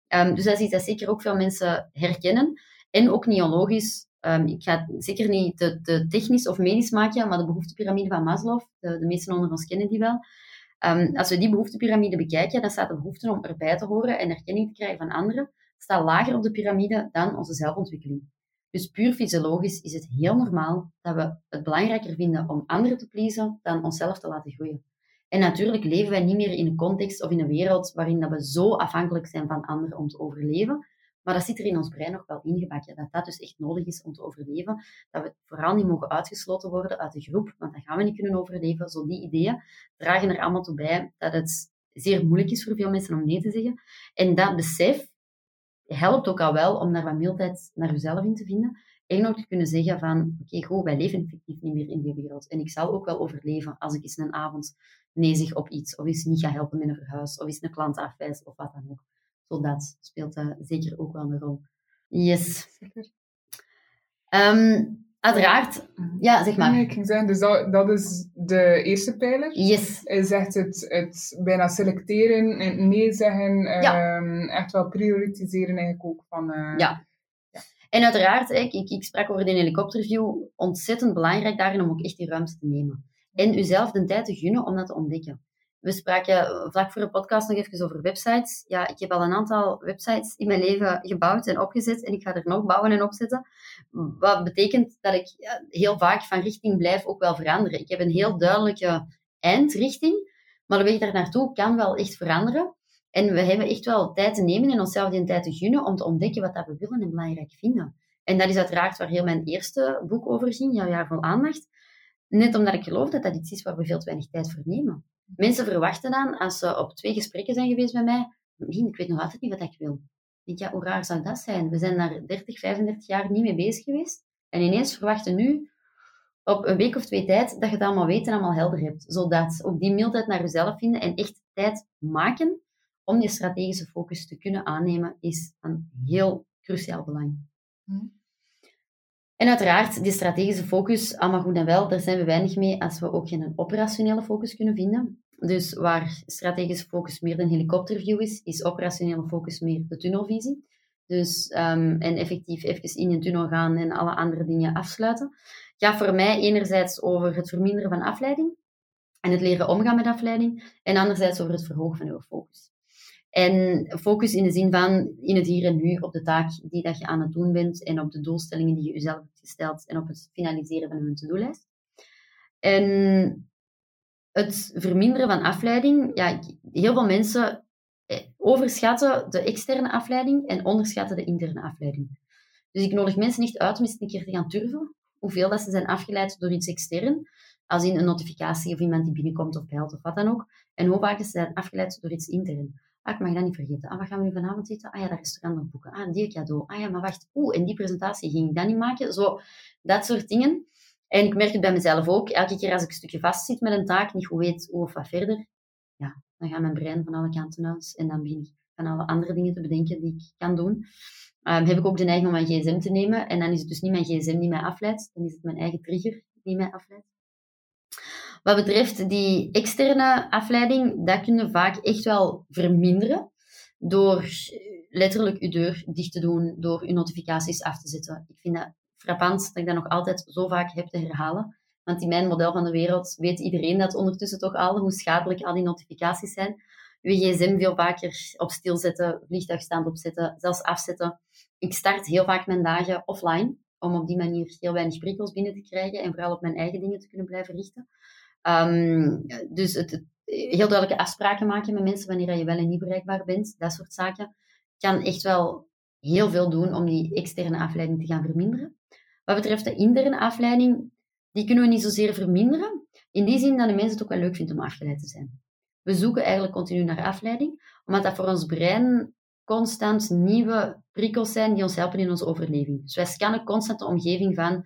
Um, dus dat is iets dat zeker ook veel mensen herkennen. En ook neologisch Um, ik ga zeker niet te, technisch of medisch maken, maar de behoeftepyramide van Maslow, de, de meesten onder ons kennen die wel. Um, als we die behoeftepyramide bekijken, dan staat de behoefte om erbij te horen en erkenning te krijgen van anderen, staat lager op de piramide dan onze zelfontwikkeling. Dus puur fysiologisch is het heel normaal dat we het belangrijker vinden om anderen te pleasen dan onszelf te laten groeien. En natuurlijk leven wij niet meer in een context of in een wereld waarin dat we zo afhankelijk zijn van anderen om te overleven. Maar dat zit er in ons brein nog wel ingebakken. Dat dat dus echt nodig is om te overleven. Dat we vooral niet mogen uitgesloten worden uit de groep, want dan gaan we niet kunnen overleven. Zo die ideeën dragen er allemaal toe bij dat het zeer moeilijk is voor veel mensen om nee te zeggen. En dat besef helpt ook al wel om daar wat mildheid naar jezelf in te vinden. En ook te kunnen zeggen van, oké, goed, wij leven effectief niet meer in die wereld. En ik zal ook wel overleven als ik eens een avond nee zeg op iets, of eens niet ga helpen met een verhuis, of eens een klant afwijs, of wat dan ook. Dat speelt uh, zeker ook wel een rol. Yes. Um, uiteraard, ja, zeg maar. Nee, ik ging zeggen, dus dat, dat is de eerste pijler. Yes. Hij zegt het, het bijna selecteren, en nee zeggen, ja. um, echt wel prioritiseren eigenlijk ook van... Uh, ja. ja. En uiteraard, ik, ik, ik sprak over de helikopterview, ontzettend belangrijk daarin om ook echt die ruimte te nemen. En uzelf de tijd te gunnen om dat te ontdekken. We spraken vlak voor de podcast nog even over websites. Ja, ik heb al een aantal websites in mijn leven gebouwd en opgezet en ik ga er nog bouwen en opzetten. Wat betekent dat ik heel vaak van richting blijf ook wel veranderen. Ik heb een heel duidelijke eindrichting, maar de weg daar naartoe kan wel echt veranderen. En we hebben echt wel tijd te nemen en onszelf die tijd te gunnen om te ontdekken wat dat we willen en belangrijk vinden. En dat is uiteraard waar heel mijn eerste boek over ging, Jouw jaar vol aandacht. Net omdat ik geloof dat dat iets is waar we veel te weinig tijd voor nemen. Mensen verwachten dan, als ze op twee gesprekken zijn geweest bij mij, ik weet nog altijd niet wat ik wil. Ik denk, ja, hoe raar zou dat zijn? We zijn daar 30, 35 jaar niet mee bezig geweest. En ineens verwachten nu, op een week of twee tijd, dat je het allemaal weet en allemaal helder hebt. Zodat ook die mildheid naar jezelf vinden en echt tijd maken om je strategische focus te kunnen aannemen, is een heel cruciaal belang. Hm. En uiteraard, die strategische focus, allemaal goed en wel, daar zijn we weinig mee als we ook geen operationele focus kunnen vinden. Dus waar strategische focus meer een helikopterview is, is operationele focus meer de tunnelvisie. Dus, um, en effectief even in een tunnel gaan en alle andere dingen afsluiten. Gaat voor mij enerzijds over het verminderen van afleiding en het leren omgaan met afleiding. En anderzijds over het verhogen van uw focus. En focus in de zin van in het hier en nu op de taak die dat je aan het doen bent en op de doelstellingen die je jezelf hebt gesteld en op het finaliseren van hun to-do-lijst. En het verminderen van afleiding, ja, heel veel mensen eh, overschatten de externe afleiding en onderschatten de interne afleiding. Dus ik nodig mensen niet uit om eens een keer te gaan turven hoeveel dat ze zijn afgeleid door iets extern, als in een notificatie of iemand die binnenkomt of belt of wat dan ook, en hoe vaak ze zijn afgeleid door iets intern. Ah, ik mag dat niet vergeten. Ah, wat gaan we nu vanavond eten? Ah ja, dat restaurant nog boeken. Ah, die cadeau. Ah ja, maar wacht. Oeh, en die presentatie ging ik dat niet maken. Zo, dat soort dingen. En ik merk het bij mezelf ook. Elke keer als ik een stukje vastzit met een taak, niet goed weet hoe of wat verder, ja, dan gaat mijn brein van alle kanten uit. En dan begin ik van alle andere dingen te bedenken die ik kan doen. Um, heb ik ook de neiging om mijn gsm te nemen. En dan is het dus niet mijn gsm die mij afleidt. Dan is het mijn eigen trigger die mij afleidt. Wat betreft die externe afleiding, dat kun je vaak echt wel verminderen door letterlijk je deur dicht te doen, door je notificaties af te zetten. Ik vind dat frappant dat ik dat nog altijd zo vaak heb te herhalen. Want in mijn model van de wereld weet iedereen dat ondertussen toch al, hoe schadelijk al die notificaties zijn. Je gsm veel vaker op stilzetten, vliegtuigstand opzetten, zelfs afzetten. Ik start heel vaak mijn dagen offline, om op die manier heel weinig prikkels binnen te krijgen en vooral op mijn eigen dingen te kunnen blijven richten. Um, dus het, heel duidelijke afspraken maken met mensen wanneer je wel en niet bereikbaar bent, dat soort zaken, kan echt wel heel veel doen om die externe afleiding te gaan verminderen. Wat betreft de interne afleiding, die kunnen we niet zozeer verminderen, in die zin dat de mensen het ook wel leuk vinden om afgeleid te zijn. We zoeken eigenlijk continu naar afleiding, omdat dat voor ons brein constant nieuwe prikkels zijn die ons helpen in onze overleving. Dus wij scannen constant de omgeving van,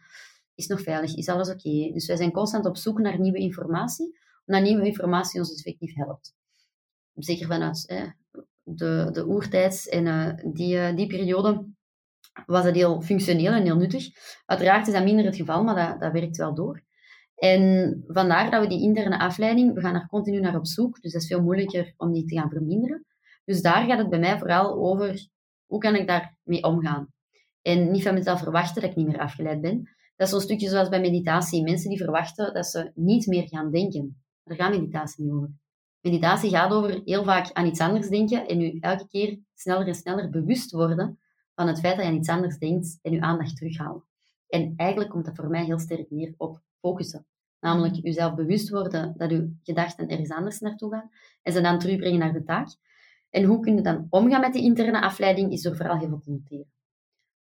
is nog veilig, is alles oké? Dus wij zijn constant op zoek naar nieuwe informatie, omdat nieuwe informatie ons effectief helpt. Zeker vanuit de, de oertijds en uh, die, uh, die periode was dat heel functioneel en heel nuttig. Uiteraard is dat minder het geval, maar dat, dat werkt wel door. En vandaar dat we die interne afleiding, we gaan er continu naar op zoek, dus dat is veel moeilijker om die te gaan verminderen. Dus daar gaat het bij mij vooral over, hoe kan ik daarmee omgaan? En niet van mezelf verwachten dat ik niet meer afgeleid ben. Dat is zo'n stukje zoals bij meditatie. Mensen die verwachten dat ze niet meer gaan denken. Daar gaat meditatie niet over. Meditatie gaat over heel vaak aan iets anders denken en u elke keer sneller en sneller bewust worden van het feit dat je aan iets anders denkt en uw aandacht terughalen. En eigenlijk komt dat voor mij heel sterk neer op focussen. Namelijk jezelf bewust worden dat uw gedachten ergens anders naartoe gaan en ze dan terugbrengen naar de taak. En hoe kun je dan omgaan met die interne afleiding, is door vooral heel veel te noteren.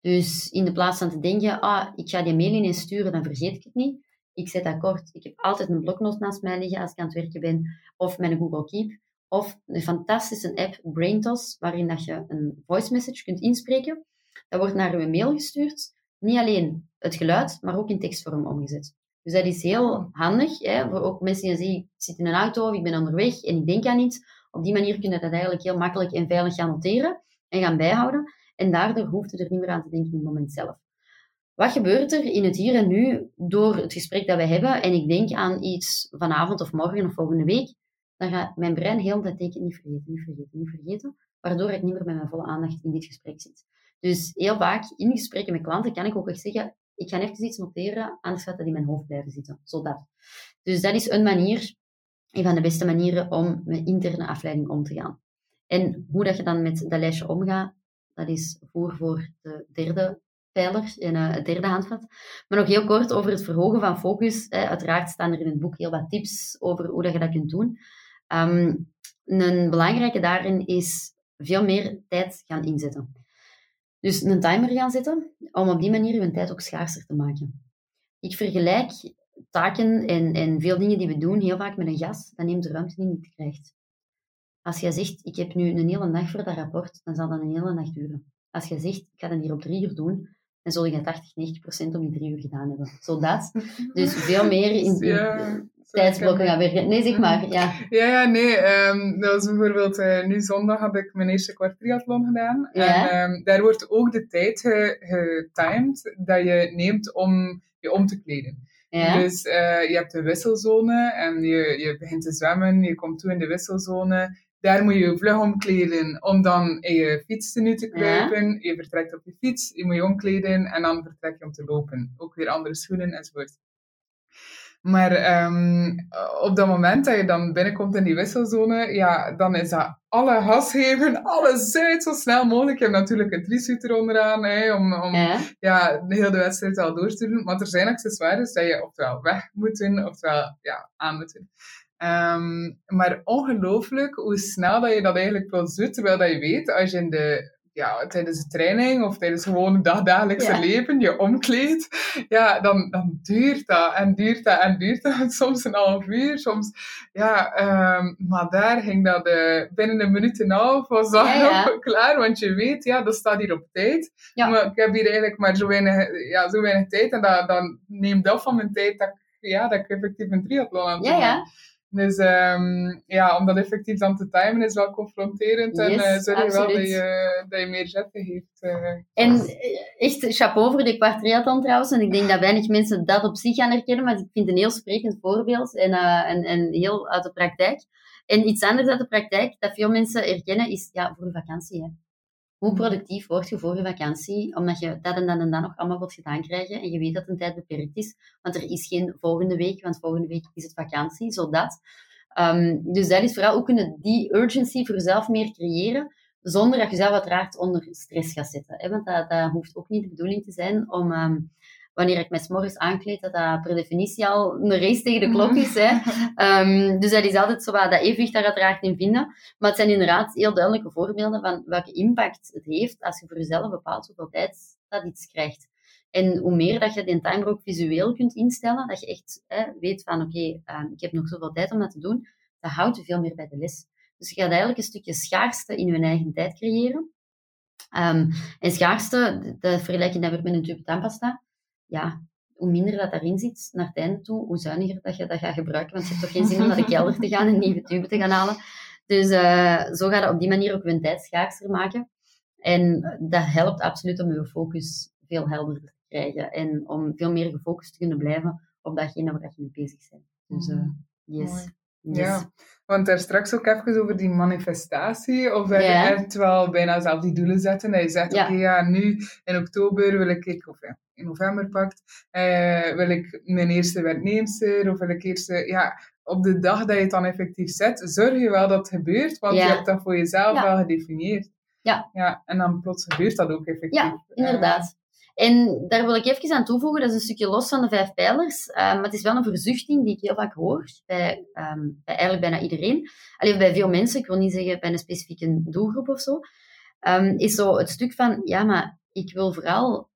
Dus in de plaats van te denken, ah, ik ga die mail ineens sturen, dan vergeet ik het niet. Ik zet dat kort. Ik heb altijd een bloknoot naast mij liggen als ik aan het werken ben. Of mijn Google Keep. Of een fantastische app, BrainTos, waarin dat je een voice message kunt inspreken. Dat wordt naar uw mail gestuurd. Niet alleen het geluid, maar ook in tekstvorm omgezet. Dus dat is heel handig. Hè, voor ook mensen die zeggen, ik zit in een auto of ik ben onderweg en ik denk aan iets. Op die manier kun je dat eigenlijk heel makkelijk en veilig gaan noteren en gaan bijhouden. En daardoor hoeft je er niet meer aan te denken in het moment zelf. Wat gebeurt er in het hier en nu door het gesprek dat we hebben en ik denk aan iets vanavond of morgen of volgende week, dan gaat mijn brein heel dat denken niet vergeten, niet vergeten, niet vergeten, waardoor ik niet meer met mijn volle aandacht in dit gesprek zit. Dus heel vaak in gesprekken met klanten kan ik ook echt zeggen, ik ga even iets noteren, anders gaat dat in mijn hoofd blijven zitten. Zodat. Dus dat is een manier, een van de beste manieren om met interne afleiding om te gaan. En hoe dat je dan met dat lijstje omgaat, dat is voor voor de derde pijler en uh, het derde handvat. Maar nog heel kort over het verhogen van focus. Hè. Uiteraard staan er in het boek heel wat tips over hoe dat je dat kunt doen. Ehm, een belangrijke daarin is veel meer tijd gaan inzetten. Dus een timer gaan zetten, om op die manier je tijd ook schaarser te maken. Ik vergelijk taken en, en veel dingen die we doen heel vaak met een gas, dat neemt de ruimte die niet krijgt. Als jij zegt, ik heb nu een hele dag voor dat rapport, dan zal dat een hele dag duren. Als je zegt, ik ga dat hier op drie uur doen, dan zul je 80, 90 procent om die drie uur gedaan hebben. Zodat. Dus veel meer in, in tijdsblokken gaan werken. Nee, zeg maar. Ja, ja, ja nee. Um, dat was bijvoorbeeld, uh, nu zondag had ik mijn eerste kwartriathlon gedaan. Ja. En um, daar wordt ook de tijd getimed dat je neemt om je om te kleden. Ja. Dus uh, je hebt de wisselzone en je, je begint te zwemmen, je komt toe in de wisselzone daar moet je vlug omkleden om dan in je fietstenu te kruipen. Je vertrekt op je fiets, je moet je omkleden en dan vertrek je om te lopen. Ook weer andere schoenen enzovoort. Maar um, op dat moment dat je dan binnenkomt in die wisselzone, ja, dan is dat alle gas geven, alles uit zo snel mogelijk. Je hebt natuurlijk een trisuit eronder hè, om, om ja. ja. de hele wedstrijd al door te doen. Maar er zijn accessoires dat je oftewel weg moet doen, oftewel ja, aan moet doen. Um, maar ongelooflijk hoe snel dat je dat eigenlijk wel doet, terwijl dat je weet, als je in de, ja, tijdens de training of tijdens gewoon het dagdagelijkse leven je omkleedt, ja, dan, dan duurt dat en duurt dat en duurt dat. Soms een half uur, soms, ja, um, maar daar ging dat uh, binnen een minuut en een half was dat ja, klaar, want je weet, ja, dat staat hier op tijd. Maar ik heb hier eigenlijk maar zo weinig, ja, zo weinig tijd en dat, dan neemt af van mijn tijd dat, ja, dat ik effectief een triathlon aan ja, ja. Dus um, ja, om dat effectief dan te timen is wel confronterend. en uh, zorg je wel dat je, dat je meer zetten heeft. Uh, en eh, echt chapeau voor de kwartriathlon trouwens. En ik denk dat weinig mensen dat op zich gaan herkennen. Maar ik vind het een heel sprekend voorbeeld. En, uh, en, en heel uit de praktijk. En iets anders uit de praktijk dat veel mensen herkennen is ja, voor vakantie. Hè. Hoe productief word je voor je vakantie, omdat je dat en dat en dat nog allemaal wilt gedaan krijgen en je weet dat een tijd beperkt is, want er is geen volgende week, want volgende week is het vakantie, zodat. Um, dus dat is vooral ook kunnen die urgency voor jezelf meer creëren, zonder dat je zelf uiteraard onder stress gaat zetten. Hè? Want dat, dat hoeft ook niet de bedoeling te zijn om um, wanneer ik mij s'morgens aankleed, dat dat per definitie al een race tegen de klok is. Hè. Um, dus dat is altijd zo wat dat evenwicht daar uiteraard in vinden. Maar het zijn inderdaad heel duidelijke voorbeelden van welke impact het heeft als je voor jezelf bepaalt hoeveel tijd dat iets krijgt. En hoe meer dat je die timer ook visueel kunt instellen, dat je echt hè, weet van oké, okay, um, ik heb nog zoveel tijd om dat te doen, dat houdt je veel meer bij de les. Dus je gaat eigenlijk een stukje schaarste in je eigen tijd creëren. Um, en schaarste, dat vergelijk je dan weer met een tube tandpasta ja, hoe minder dat daarin zit naar het einde toe, hoe zuiniger dat je dat gaat gebruiken. Want je hebt toch geen zin om naar de kelder te gaan en nieuwe tuben te gaan halen. Dus uh, zo gaat het op die manier ook je tijd schaarser maken. En dat helpt absoluut om je focus veel helderder te krijgen. En om veel meer gefocust te kunnen blijven op datgene waar je mee bezig bent. Dus uh, yes. Ja, want daar straks ook even over die manifestatie, of dat je echt wel bijna zelf die doelen zetten. Dat je zegt, oké, ja, nu in oktober wil ik, of ja, in november pakt, eh, wil ik mijn eerste werknemster, of wil ik eerst, ja, op de dag dat je het dan effectief zet, zorg je wel dat het gebeurt, want je hebt dat voor jezelf wel gedefinieerd. Ja. ja. En dan plots gebeurt dat ook effectief. Ja, inderdaad. En daar wil ik even aan toevoegen, dat is een stukje los van de vijf pijlers, maar het is wel een verzuchting die ik heel vaak hoor bij, um, bij eigenlijk bijna iedereen. Alleen bij veel mensen, ik wil niet zeggen bij een specifieke doelgroep of zo, um, is zo het stuk van, ja, maar ik wil vooral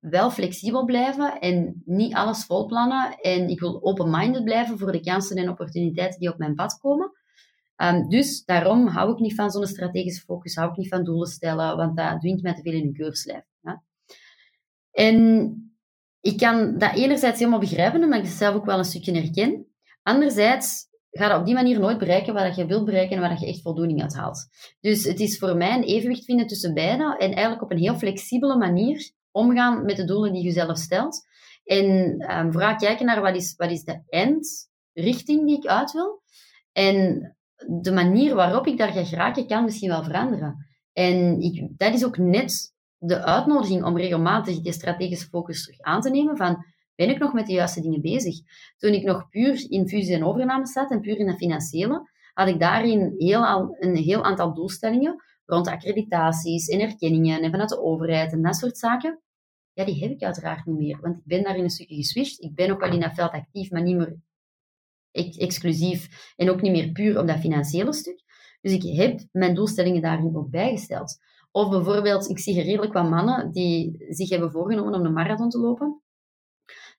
wel flexibel blijven en niet alles volplannen. En ik wil open-minded blijven voor de kansen en opportuniteiten die op mijn pad komen. Um, dus daarom hou ik niet van zo'n strategische focus, hou ik niet van doelen stellen, want dat dwingt mij te veel in een keurslijf. En ik kan dat enerzijds helemaal begrijpen, omdat ik het zelf ook wel een stukje herken. Anderzijds ga je op die manier nooit bereiken wat je wilt bereiken en waar je echt voldoening uit haalt. Dus het is voor mij een evenwicht vinden tussen beide en eigenlijk op een heel flexibele manier omgaan met de doelen die je zelf stelt. En um, vooral kijken naar wat is, wat is de eindrichting die ik uit wil. En de manier waarop ik daar ga geraken kan misschien wel veranderen. En ik, dat is ook net de uitnodiging om regelmatig die strategische focus terug aan te nemen van ben ik nog met de juiste dingen bezig? Toen ik nog puur in fusie en overname zat en puur in het financiële, had ik daarin heel al, een heel aantal doelstellingen rond accreditaties en erkenningen en vanuit de overheid en dat soort zaken. Ja, die heb ik uiteraard niet meer, want ik ben daarin een stukje geswitcht. Ik ben ook wel in dat veld actief, maar niet meer exclusief en ook niet meer puur op dat financiële stuk. Dus ik heb mijn doelstellingen daarin ook bijgesteld. Of bijvoorbeeld, ik zie redelijk wat mannen die zich hebben voorgenomen om een marathon te lopen.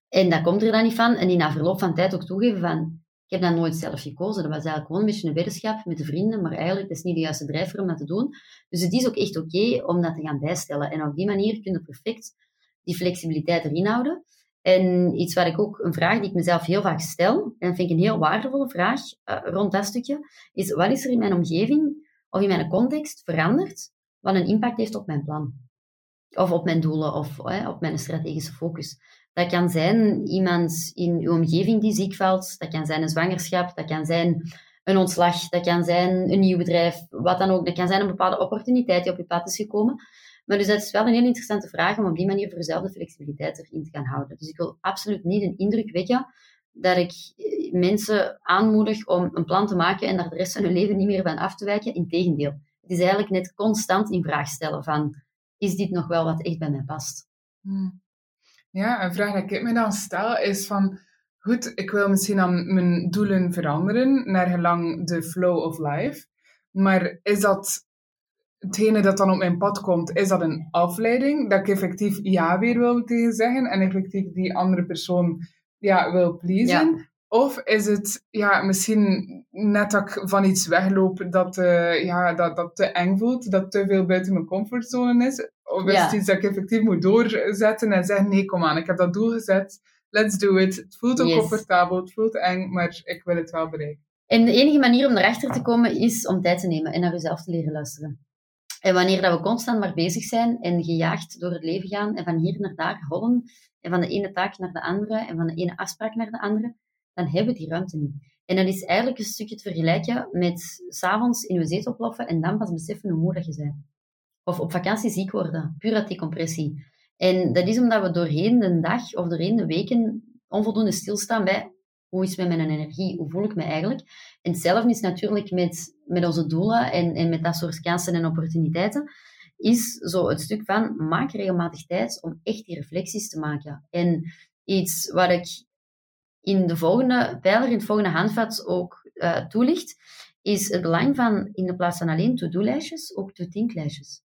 En dat komt er dan niet van. En die na verloop van tijd ook toegeven van, ik heb dat nooit zelf gekozen. Dat was eigenlijk gewoon een beetje een weddenschap met de vrienden, maar eigenlijk dat is niet de juiste drijfveer om dat te doen. Dus het is ook echt oké om dat te gaan bijstellen. En op die manier kun je perfect die flexibiliteit erin houden. En iets waar ik ook, een vraag die ik mezelf heel vaak stel, en dat vind ik een heel waardevolle vraag uh, rond dat stukje, is wat is er in mijn omgeving of in mijn context veranderd wat een impact heeft op mijn plan? Of op mijn doelen of op mijn strategische focus. Dat kan zijn iemand in uw omgeving die ziek valt, dat kan zijn een zwangerschap, dat kan zijn een ontslag, dat kan zijn een nieuw bedrijf, wat dan ook. Dat kan zijn een bepaalde opportuniteit die op je pad is gekomen. Maar dus dat is wel een heel interessante vraag om op die manier voor jezelf de flexibiliteit erin te gaan houden. Dus ik wil absoluut niet een indruk wekken dat ik eh, mensen aanmoedig om een plan te maken en daar de rest van hun leven niet meer van af te wijken. Integendeel. Het is eigenlijk net constant in vraag stellen van, is dit nog wel wat echt bij mij past? Hmm. Ja, een vraag die ik me dan stel is van, goed, ik wil misschien dan mijn doelen veranderen naar gelang de flow of life. Maar is dat hetgene dat dan op mijn pad komt, is dat een afleiding? Dat ik effectief ja weer wil tegen zeggen en effectief die andere persoon ja, wil pleasen? Of is het ja, misschien net dat ik van iets wegloop dat, uh, ja, dat, dat te eng voelt, dat te veel buiten mijn comfortzone is? Of is het iets dat ik effectief moet doorzetten en zeggen, nee, kom aan, ik heb dat doel gezet, let's do it. Het voelt ook comfortabel, het voelt eng, maar ik wil het wel bereiken. En de enige manier om erachter te komen is om tijd te nemen en naar jezelf te leren luisteren. En wanneer dat we constant maar bezig zijn en gejaagd door het leven gaan en van hier naar daar rollen en van de ene taak naar de andere en van de ene afspraak naar de andere, dan hebben we die ruimte niet. En dat is eigenlijk een stukje te vergelijken met s'avonds in je zetel ploffen en dan pas beseffen hoe moe dat je bent. of op vakantie ziek worden, puur uit. En dat is omdat we doorheen de dag of doorheen de weken onvoldoende stilstaan bij hoe is het mijn energie, hoe voel ik me eigenlijk. En hetzelfde is natuurlijk met, met onze doelen en, en met dat soort kansen en opportuniteiten, is zo het stuk van maak regelmatig tijd om echt die reflecties te maken. En iets wat ik in de volgende pijler, in het volgende handvat ook uh, toelicht, is het belang van in de plaats van alleen to-do-lijstjes, ook to-think-lijstjes.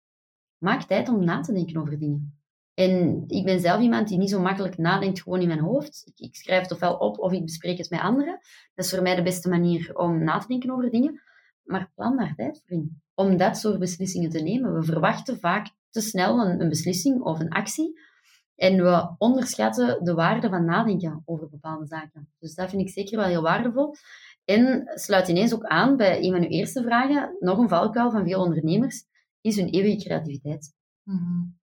Maak tijd om na te denken over dingen. En ik ben zelf iemand die niet zo makkelijk nadenkt gewoon in mijn hoofd. Ik, ik, schrijf het ofwel op of ik bespreek het met anderen. Dat is voor mij de beste manier om na te denken over dingen. Maar plan daar tijd voor in. Om dat soort beslissingen te nemen. We verwachten vaak te snel een, een beslissing of een actie. En we onderschatten de waarde van nadenken over bepaalde zaken. Dus dat vind ik zeker wel heel waardevol. En sluit ineens ook aan bij een van uw eerste vragen. Nog een valkuil van veel ondernemers is hun eeuwige creativiteit. Mm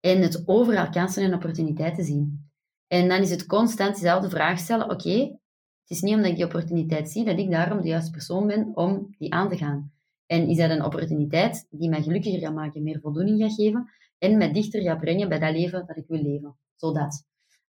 en het overal kansen en opportuniteiten zien. En dan is het constant dezelfde vraag stellen, oké, het is niet omdat ik die opportuniteit zie, dat ik daarom de juiste persoon ben om die aan te gaan. En is dat een opportuniteit die mij gelukkiger gaat maken, meer voldoening gaat geven en mij dichter gaat brengen bij dat leven dat ik wil leven. Zodat.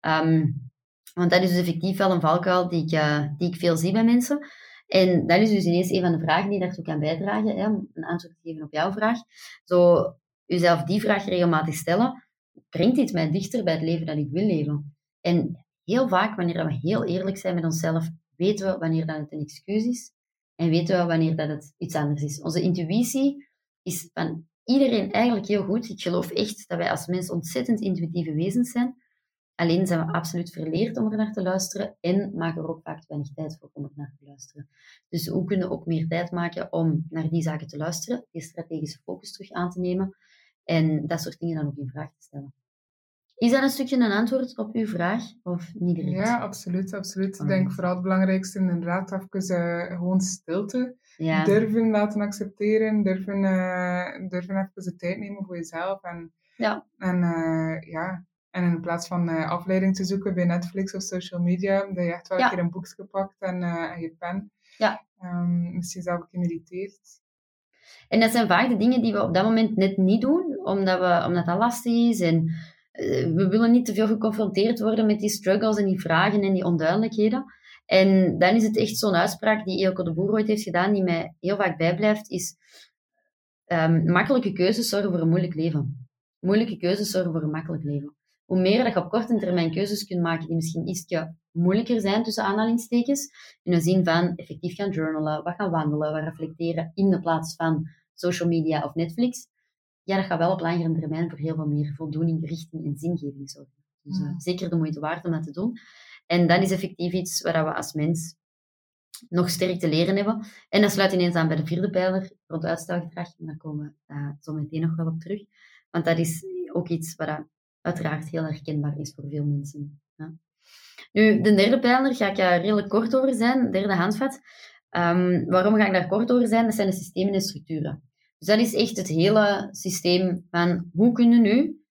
Um, want dat is dus effectief wel een valkuil die ik, uh, die ik veel zie bij mensen. En dat is dus ineens een van de vragen die daartoe kan bijdragen, hè, om een antwoord te geven op jouw vraag. Zo, uzelf die vraag regelmatig stellen, brengt dit mij dichter bij het leven dat ik wil leven? En heel vaak, wanneer we heel eerlijk zijn met onszelf, weten we wanneer dat het een excuus is en weten we wanneer dat het iets anders is. Onze intuïtie is van iedereen eigenlijk heel goed. Ik geloof echt dat wij als mens ontzettend intuïtieve wezens zijn. Alleen zijn we absoluut verleerd om er naar te luisteren en maken er ook vaak weinig tijd voor om er naar te luisteren. Dus hoe kunnen we ook meer tijd maken om naar die zaken te luisteren, die strategische focus terug aan te nemen en dat soort dingen dan ook in vraag te stellen. Is dat een stukje een antwoord op uw vraag of niet direct? Ja, absoluut. absoluut. Ik denk vooral het belangrijkste inderdaad even uh, gewoon stilte. Ja. Durven laten accepteren, durven, uh, durven even de tijd nemen voor jezelf. En, ja. En, uh, ja. en in plaats van afleiding te zoeken bij Netflix of social media, dat je echt wel een keer een boekje pakt en, en je pen. Ja. Um, misschien zelf ook mediteert. En dat zijn vaak de dingen die we op dat moment net niet doen, omdat, we, omdat dat lastig is. En eh, we willen niet te veel geconfronteerd worden met die struggles en die vragen en die onduidelijkheden. En dan is het echt zo'n uitspraak die Eelco de Boer ooit heeft gedaan, die mij heel vaak bijblijft, is um, makkelijke keuzes zorgen voor een moeilijk leven. Moeilijke keuzes zorgen voor een makkelijk leven. Hoe meer dat je op korte termijn keuzes kunt maken die misschien iets moeilijker zijn, tussen aanhalingstekens, in de zin van effectief gaan journalen, wat gaan wandelen, wat reflecteren in de plaats van social media of Netflix, ja, dat gaat wel op langere termijn voor heel veel meer voldoening, richting en zingeving zorgen. Dus uh, zeker de moeite waard om dat te doen. En dat is effectief iets waar we als mens nog sterk te leren hebben. En dat sluit ineens aan bij de vierde pijler, rond uitstelgedrag. En daar komen we uh, zo meteen nog wel op terug. Want dat is ook iets wat uiteraard heel herkenbaar is voor veel mensen. Ja. Nu, de derde pijler ga ik er redelijk kort over zijn, derde handvat. Um, waarom ga ik daar kort over zijn? Dat zijn de systemen en structuren. Dus dat is echt het hele systeem van hoe kunnen nu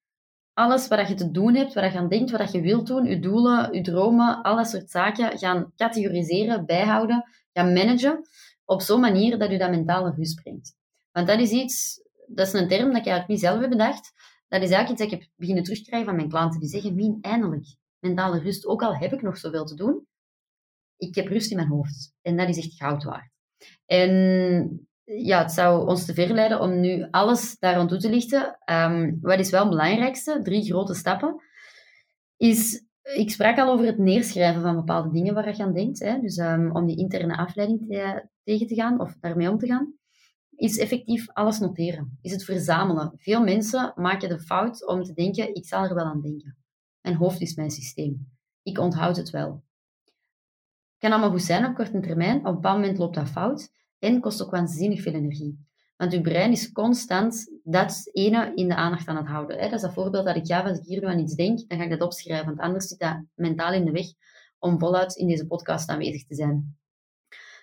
alles wat je te doen hebt, wat je aan denkt, wat je wilt doen, je doelen, je dromen, alle soort zaken gaan categoriseren, bijhouden, gaan managen op zo'n manier dat je dat mentale rust brengt. Want dat is iets, dat is een term dat ik eigenlijk niet zelf heb bedacht. Dat is eigenlijk iets dat ik heb beginnen terugkrijgen van mijn klanten. Die zeggen, Mien, eindelijk, mentale rust. Ook al heb ik nog zoveel te doen, ik heb rust in mijn hoofd. En dat is echt goud waard. En ja, het zou ons te ver leiden om nu alles daar aan toe te lichten. Um, wat is wel het belangrijkste? Drie grote stappen. Is, ik sprak al over het neerschrijven van bepaalde dingen waar je aan denkt. Hè? Dus um, om die interne afleiding te, tegen te gaan of daarmee om te gaan. Is effectief alles noteren. Is het verzamelen. Veel mensen maken de fout om te denken, ik zal er wel aan denken. Mijn hoofd is mijn systeem. Ik onthoud het wel. Kan allemaal goed zijn op korte termijn. Op een bepaald moment loopt dat fout. En kost ook waanzinnig veel energie. Want je brein is constant dat ene in de aandacht aan het houden. Dat is dat voorbeeld dat ik ga, als ik hier nu aan iets denk, dan ga ik dat opschrijven. Want anders zit dat mentaal in de weg om voluit in deze podcast aanwezig te zijn.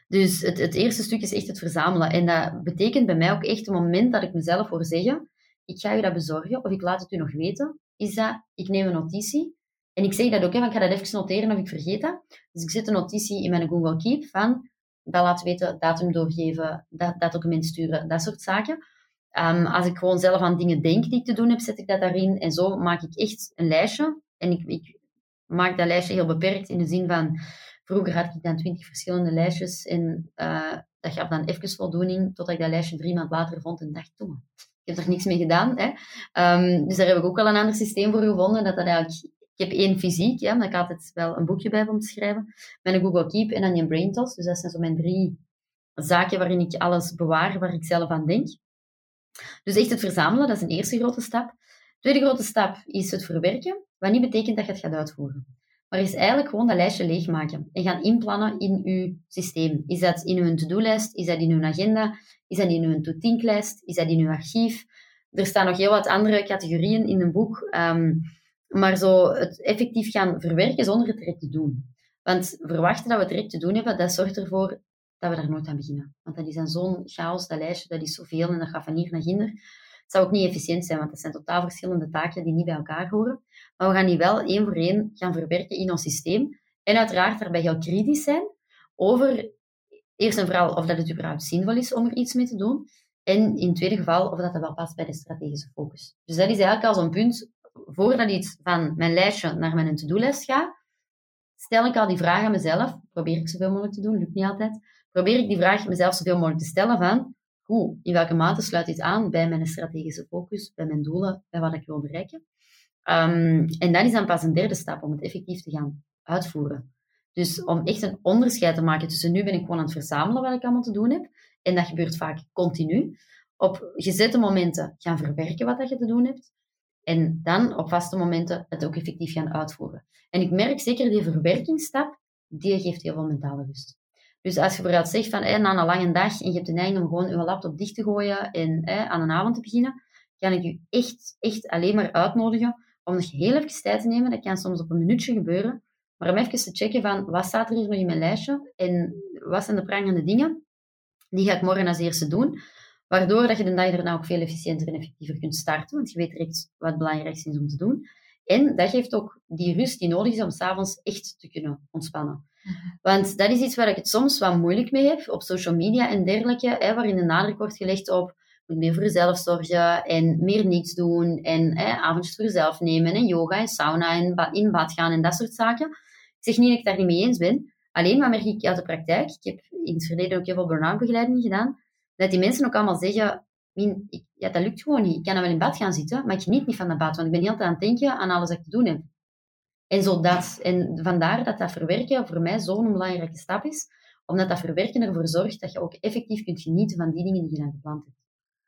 Dus het, het eerste stuk is echt het verzamelen. En dat betekent bij mij ook echt het moment dat ik mezelf hoor zeggen, ik ga je dat bezorgen of ik laat het u nog weten, is dat ik neem een notitie. En ik zeg dat ook, hè, ik ga dat even noteren of ik vergeet dat. Dus ik zet een notitie in mijn Google Keep van dat laten weten, datum doorgeven, dat, dat document sturen, dat soort zaken. Ehm, als ik gewoon zelf aan dingen denk die ik te doen heb, zet ik dat daarin. En zo maak ik echt een lijstje. En ik, ik maak dat lijstje heel beperkt in de zin van... Vroeger had ik dan twintig verschillende lijstjes en uh, dat gaf dan even voldoening, totdat ik dat lijstje drie maanden later vond en dacht, toe, ik heb er niks mee gedaan. Hè. Um, dus daar heb ik ook wel een ander systeem voor gevonden, dat dat eigenlijk ik heb één fysiek, ja, maar ik altijd wel een boekje bij om te schrijven. Een Google Keep en dan een BrainTos. Dus dat zijn zo mijn drie zaken waarin ik alles bewaar, waar ik zelf aan denk. Dus echt het verzamelen, dat is een eerste grote stap. Tweede grote stap is het verwerken, wat niet betekent dat je het gaat uitvoeren. Maar is eigenlijk gewoon dat lijstje leegmaken en gaan inplannen in je systeem. Is dat in uw to-do-lijst? Is dat in uw agenda? Is dat in uw to-think-lijst? Is dat in uw archief? Er staan nog heel wat andere categorieën in een boek. Um, maar zo het effectief gaan verwerken zonder het direct te doen. Want verwachten dat we het direct te doen hebben, dat zorgt ervoor dat we daar nooit aan beginnen. Want dat is dan zo'n chaos, dat lijstje, dat is zoveel en dat gaat van hier naar hinder. Het zou ook niet efficiënt zijn, want dat zijn totaal verschillende taken die niet bij elkaar horen. Maar we gaan die wel één voor één gaan verwerken in ons systeem. En uiteraard daarbij heel kritisch zijn over, eerst en vooral, of dat het überhaupt zinvol is om er iets mee te doen. En in het tweede geval, of dat dat wel past bij de strategische focus. Dus dat is eigenlijk al zo'n punt voordat iets van mijn lijstje naar mijn to-do-lijst gaat, stel ik al die vraag aan mezelf. Probeer ik zoveel mogelijk te doen, lukt niet altijd. Probeer ik die vraag mezelf zoveel mogelijk te stellen van, hoe, in welke mate sluit dit aan bij mijn strategische focus, bij mijn doelen, bij wat ik wil bereiken. Um, en dat is dan pas een derde stap om het effectief te gaan uitvoeren. Dus om echt een onderscheid te maken tussen nu ben ik gewoon aan het verzamelen wat ik allemaal te doen heb, en dat gebeurt vaak continu, op gezette momenten gaan verwerken wat dat je te doen hebt, en dan op vaste momenten het ook effectief gaan uitvoeren. En ik merk zeker die verwerkingsstap, die geeft heel veel mentale rust. Dus als je bijvoorbeeld zegt van na een lange dag en je hebt de neiging om gewoon je laptop dicht te gooien en aan een avond te beginnen, kan ik je echt, echt alleen maar uitnodigen om nog heel even tijd te nemen. Dat kan soms op een minuutje gebeuren. Maar om even te checken van wat staat er hier nog in mijn lijstje en wat zijn de prangende dingen. Die ga ik morgen als eerste doen. Waardoor dat je de dag erna ook veel efficiënter en effectiever kunt starten, want je weet direct wat het belangrijkste is om te doen. En dat geeft ook die rust die nodig is om s'avonds echt te kunnen ontspannen. Mhm. Want dat is iets waar ik het soms wat moeilijk mee heb, op social media en dergelijke, hè, waarin de nadruk wordt gelegd op moet meer voor jezelf zorgen en meer niets doen en hè, avondjes voor jezelf nemen en yoga en sauna en in bad gaan en dat soort zaken. Ik zeg niet dat ik daar niet mee eens ben. Alleen wat merk ik uit de praktijk, ik heb in het verleden ook heel veel burn-out begeleiding gedaan, dat die mensen ook allemaal zeggen, ik, ja, dat lukt gewoon niet. Ik kan dan wel in bad gaan zitten, maar ik geniet niet van dat bad, want ik ben heel tijd aan het denken aan alles wat ik te doen heb. En zo dat. En vandaar dat dat verwerken voor mij zo'n belangrijke stap is, omdat dat verwerken ervoor zorgt dat je ook effectief kunt genieten van die dingen die je dan gepland hebt.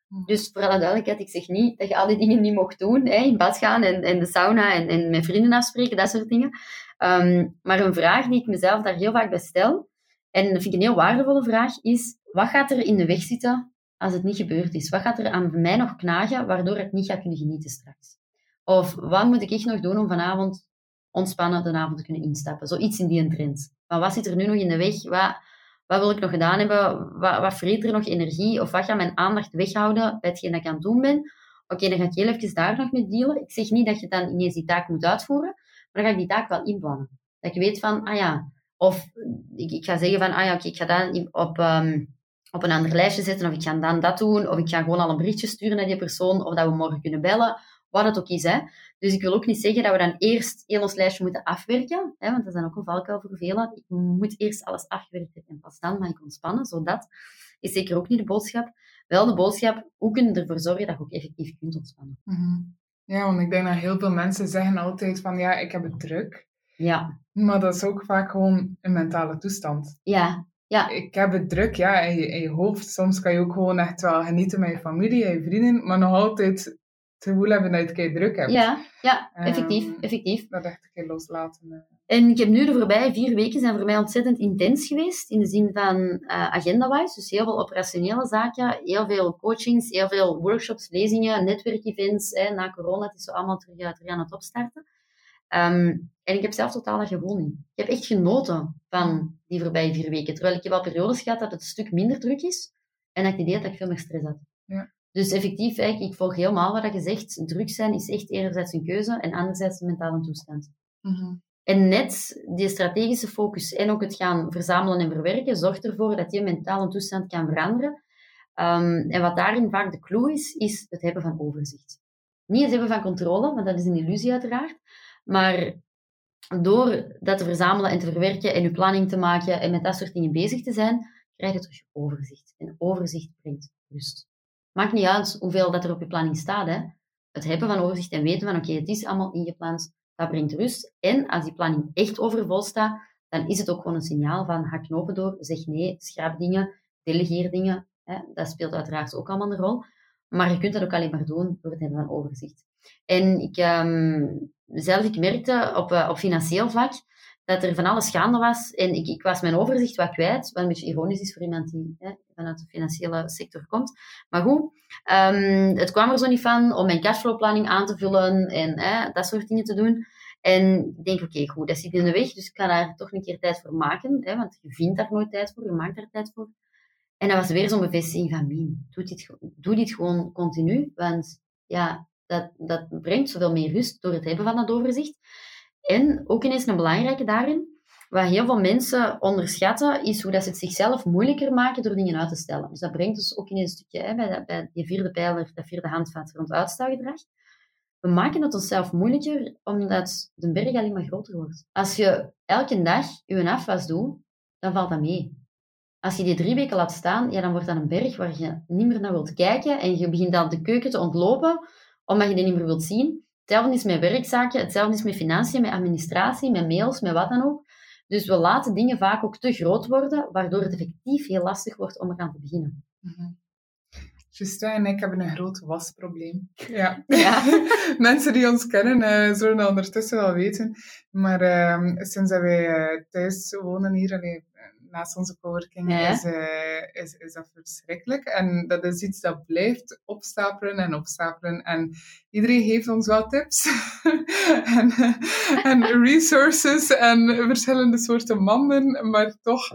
Hm. Dus voor alle duidelijkheid, ik zeg niet dat je al die dingen niet mocht doen, hè, in bad gaan en, en de sauna en, en met vrienden afspreken, dat soort dingen. Ehm, maar een vraag die ik mezelf daar heel vaak bij stel, en dat vind ik een heel waardevolle vraag, is wat gaat er in de weg zitten als het niet gebeurd is? Wat gaat er aan mij nog knagen, waardoor ik niet ga kunnen genieten straks? Of wat moet ik echt nog doen om vanavond ontspannen de avond te kunnen instappen? Zoiets in die trend. Maar wat zit er nu nog in de weg? Wat, wat wil ik nog gedaan hebben? Wat, wat vreet er nog energie? Of wat gaat mijn aandacht weghouden bij hetgeen dat ik aan het doen ben? Oké, dan ga ik heel even daar nog mee dealen. Ik zeg niet dat je dan ineens die taak moet uitvoeren, maar dan ga ik die taak wel inplannen. Dat je weet van, ah ja, of ik, ga zeggen van, ah ja, oké, ik ga dan op, um, op een ander lijstje zetten, of ik ga dan dat doen, of ik ga gewoon al een berichtje sturen naar die persoon, of dat we morgen kunnen bellen, wat het ook is. Hè. Dus ik wil ook niet zeggen dat we dan eerst heel ons lijstje moeten afwerken, hè, want dat is dan ook een valkuil voor velen. Ik moet eerst alles afwerken en pas dan mag ik ontspannen, zodat is zeker ook niet de boodschap. Wel de boodschap, hoe kunnen we ervoor zorgen dat je ook effectief kunt ontspannen. Mhm. Ja, want ik denk dat heel veel mensen zeggen altijd van, ja, ik heb het druk. Ja. Maar dat is ook vaak gewoon een mentale toestand. Ja, ja. Ik heb het druk, ja, in je, in je hoofd. Soms kan je ook gewoon echt wel genieten met je familie en je vrienden, maar nog altijd het gevoel hebben dat je het keer druk hebt. Ja, ja effectief, um, effectief. Dat echt een keer loslaten. Uh. En ik heb nu de voorbije vier weken zijn voor mij ontzettend intens geweest, in de zin van uh, agenda-wise. Dus heel veel operationele zaken, heel veel coachings, heel veel workshops, lezingen, netwerkevents. na corona, het is zo allemaal terug, terug aan het opstarten. Um, en ik heb zelf totaal dat niet. Ik heb echt genoten van die voorbije vier weken. Terwijl ik heb wel periodes gehad dat het een stuk minder druk is. En dat ik het idee dat ik veel meer stress had. Ja. Dus effectief, ik volg helemaal wat je zegt. Druk zijn is echt enerzijds een keuze en anderzijds een mentale toestand. Mm En net die strategische focus en ook het gaan verzamelen en verwerken, zorgt ervoor dat je mentale toestand kan veranderen. Ehm, en wat daarin vaak de clue is, is het hebben van overzicht. Niet het hebben van controle, want dat is een illusie uiteraard. Maar door dat te verzamelen en te verwerken en je planning te maken en met dat soort dingen bezig te zijn, krijg je terug overzicht. En overzicht brengt rust. Maakt niet uit hoeveel dat er op je planning staat. Hè. Het hebben van overzicht en weten van oké, het is allemaal ingepland, dat brengt rust. En als die planning echt overvol staat, dan is het ook gewoon een signaal van ga knopen door, zeg nee, schraap dingen, delegeer dingen. Hè. Dat speelt uiteraard ook allemaal een rol. Maar je kunt dat ook alleen maar doen door het hebben van overzicht. En ik, um, zelf, ik merkte op, uh, op financieel vlak dat er van alles gaande was. En ik, ik was mijn overzicht wat kwijt, wat een beetje ironisch is voor iemand die hè, vanuit de financiële sector komt. Maar goed, um, het kwam er zo niet van om mijn cashflowplanning aan te vullen en hè, dat soort dingen te doen. En ik denk, oké, goed, dat zit in de weg, dus ik ga daar toch een keer tijd voor maken. Hè, want je vindt daar nooit tijd voor, je maakt daar tijd voor. En dat was weer zo'n bevestiging van, doe dit, doe dit gewoon continu. Want ja, dat, dat brengt zoveel meer rust door het hebben van dat overzicht. En ook ineens een belangrijke daarin, wat heel veel mensen onderschatten, is hoe dat ze het zichzelf moeilijker maken door dingen uit te stellen. Dus dat brengt ons ook in een stukje bij, bij die vierde pijler, dat vierde handvat rond uitstelgedrag. We maken het onszelf moeilijker omdat de berg alleen maar groter wordt. Als je elke dag je afwas doet, dan valt dat mee. Als je die drie weken laat staan, ja, dan wordt dat een berg waar je niet meer naar wilt kijken en je begint dan de keuken te ontlopen omdat je die niet meer wilt zien. Hetzelfde is met werkzaken, hetzelfde is met financiën, met administratie, met mails, met wat dan ook. Dus we laten dingen vaak ook te groot worden, waardoor het effectief heel lastig wordt om eraan te beginnen. Mm Justin en ik hebben een groot wasprobleem. Ja. ja. Mensen die ons kennen uh, zullen dat ondertussen wel weten. Maar uh, sinds dat wij uh, thuis wonen hier, alleen, naast onze coworking is, uh, is, is dat verschrikkelijk. En dat is iets dat blijft opstapelen en opstapelen. En iedereen geeft ons wel tips en, en resources en verschillende soorten mannen, maar toch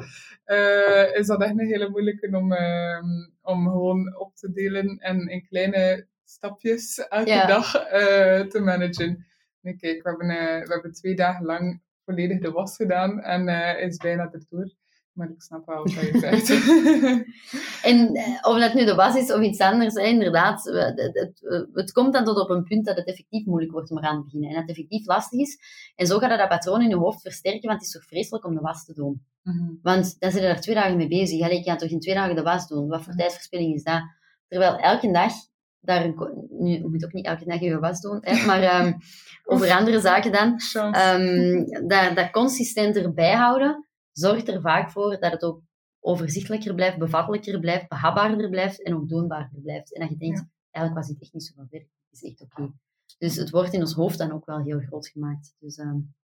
uh, is dat echt een hele moeilijke om, uh, om gewoon op te delen en in kleine stapjes elke dag uh, te managen. Nee, kijk, we hebben, we hebben twee dagen lang volledig de was gedaan en is bijna erdoor. Maar ik snap wel wat je zegt. en eh, of dat nu de was is of iets anders, hè, inderdaad, het, het, het, komt dan tot op een punt dat het effectief moeilijk wordt om eraan te beginnen. En dat het effectief lastig is. En zo gaat dat, dat patroon in je hoofd versterken, want het is toch vreselijk om de was te doen. Mm Want dan zit je daar twee dagen mee bezig. Allee, je kan toch in twee dagen de was doen? Wat voor mm tijdverspilling is dat? Terwijl elke dag daar, nu, je moet ook niet elke dag je was doen, hè, maar um, over andere zaken dan, um, dat, dat consistenter bijhouden, zorgt er vaak voor dat het ook overzichtelijker blijft, bevattelijker blijft, behapbaarder blijft en ook doenbaarder blijft. En dat je denkt, eigenlijk was dit echt niet zo van werk. Het is echt oké. Dus het wordt in ons hoofd dan ook wel heel groot gemaakt. Dus, um,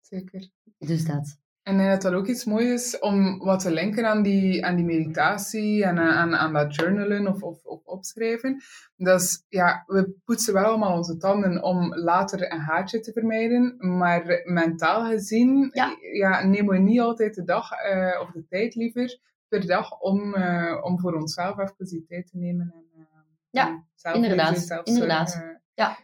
Zeker. Dus dat. En ik dat dat ook iets moois is om wat te linken aan die, aan die meditatie en aan, aan dat journalen of, of, of opschrijven. Dat is, ja, we poetsen wel allemaal onze tanden om later een haartje te vermijden, maar mentaal gezien ja. ja nemen we niet altijd de dag uh, of de tijd liever per dag om, uh, om voor onszelf even die tijd te nemen. En, uh, ja, inderdaad. inderdaad. ja.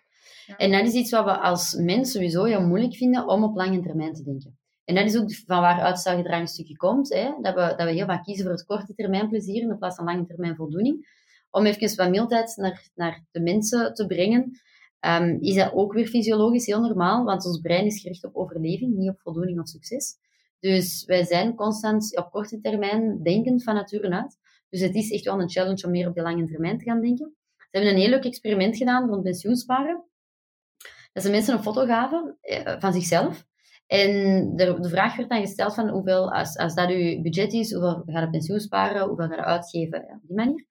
ja. En dat is iets wat we als mens sowieso heel moeilijk vinden om op lange termijn te denken. En dat is ook van waar uitstelgedrag een stukje komt. Hè? Dat, we, dat we heel vaak kiezen voor het korte termijn plezier in plaats van lange termijn voldoening. Om even wat mildheid naar, naar de mensen te brengen, um, is dat ook weer fysiologisch heel normaal, want ons brein is gericht op overleving, niet op voldoening of succes. Dus wij zijn constant op korte termijn denkend van nature uit. Dus het is echt wel een challenge om meer op de lange termijn te gaan denken. Ze hebben een heel leuk experiment gedaan rond pensioensparen. Dat ze mensen een foto gaven eh, van zichzelf. En de, de, vraag werd dan gesteld van hoeveel, als, als dat uw budget is, hoeveel ga je pensioen sparen, hoeveel ga je uitgeven, ja, op die manier.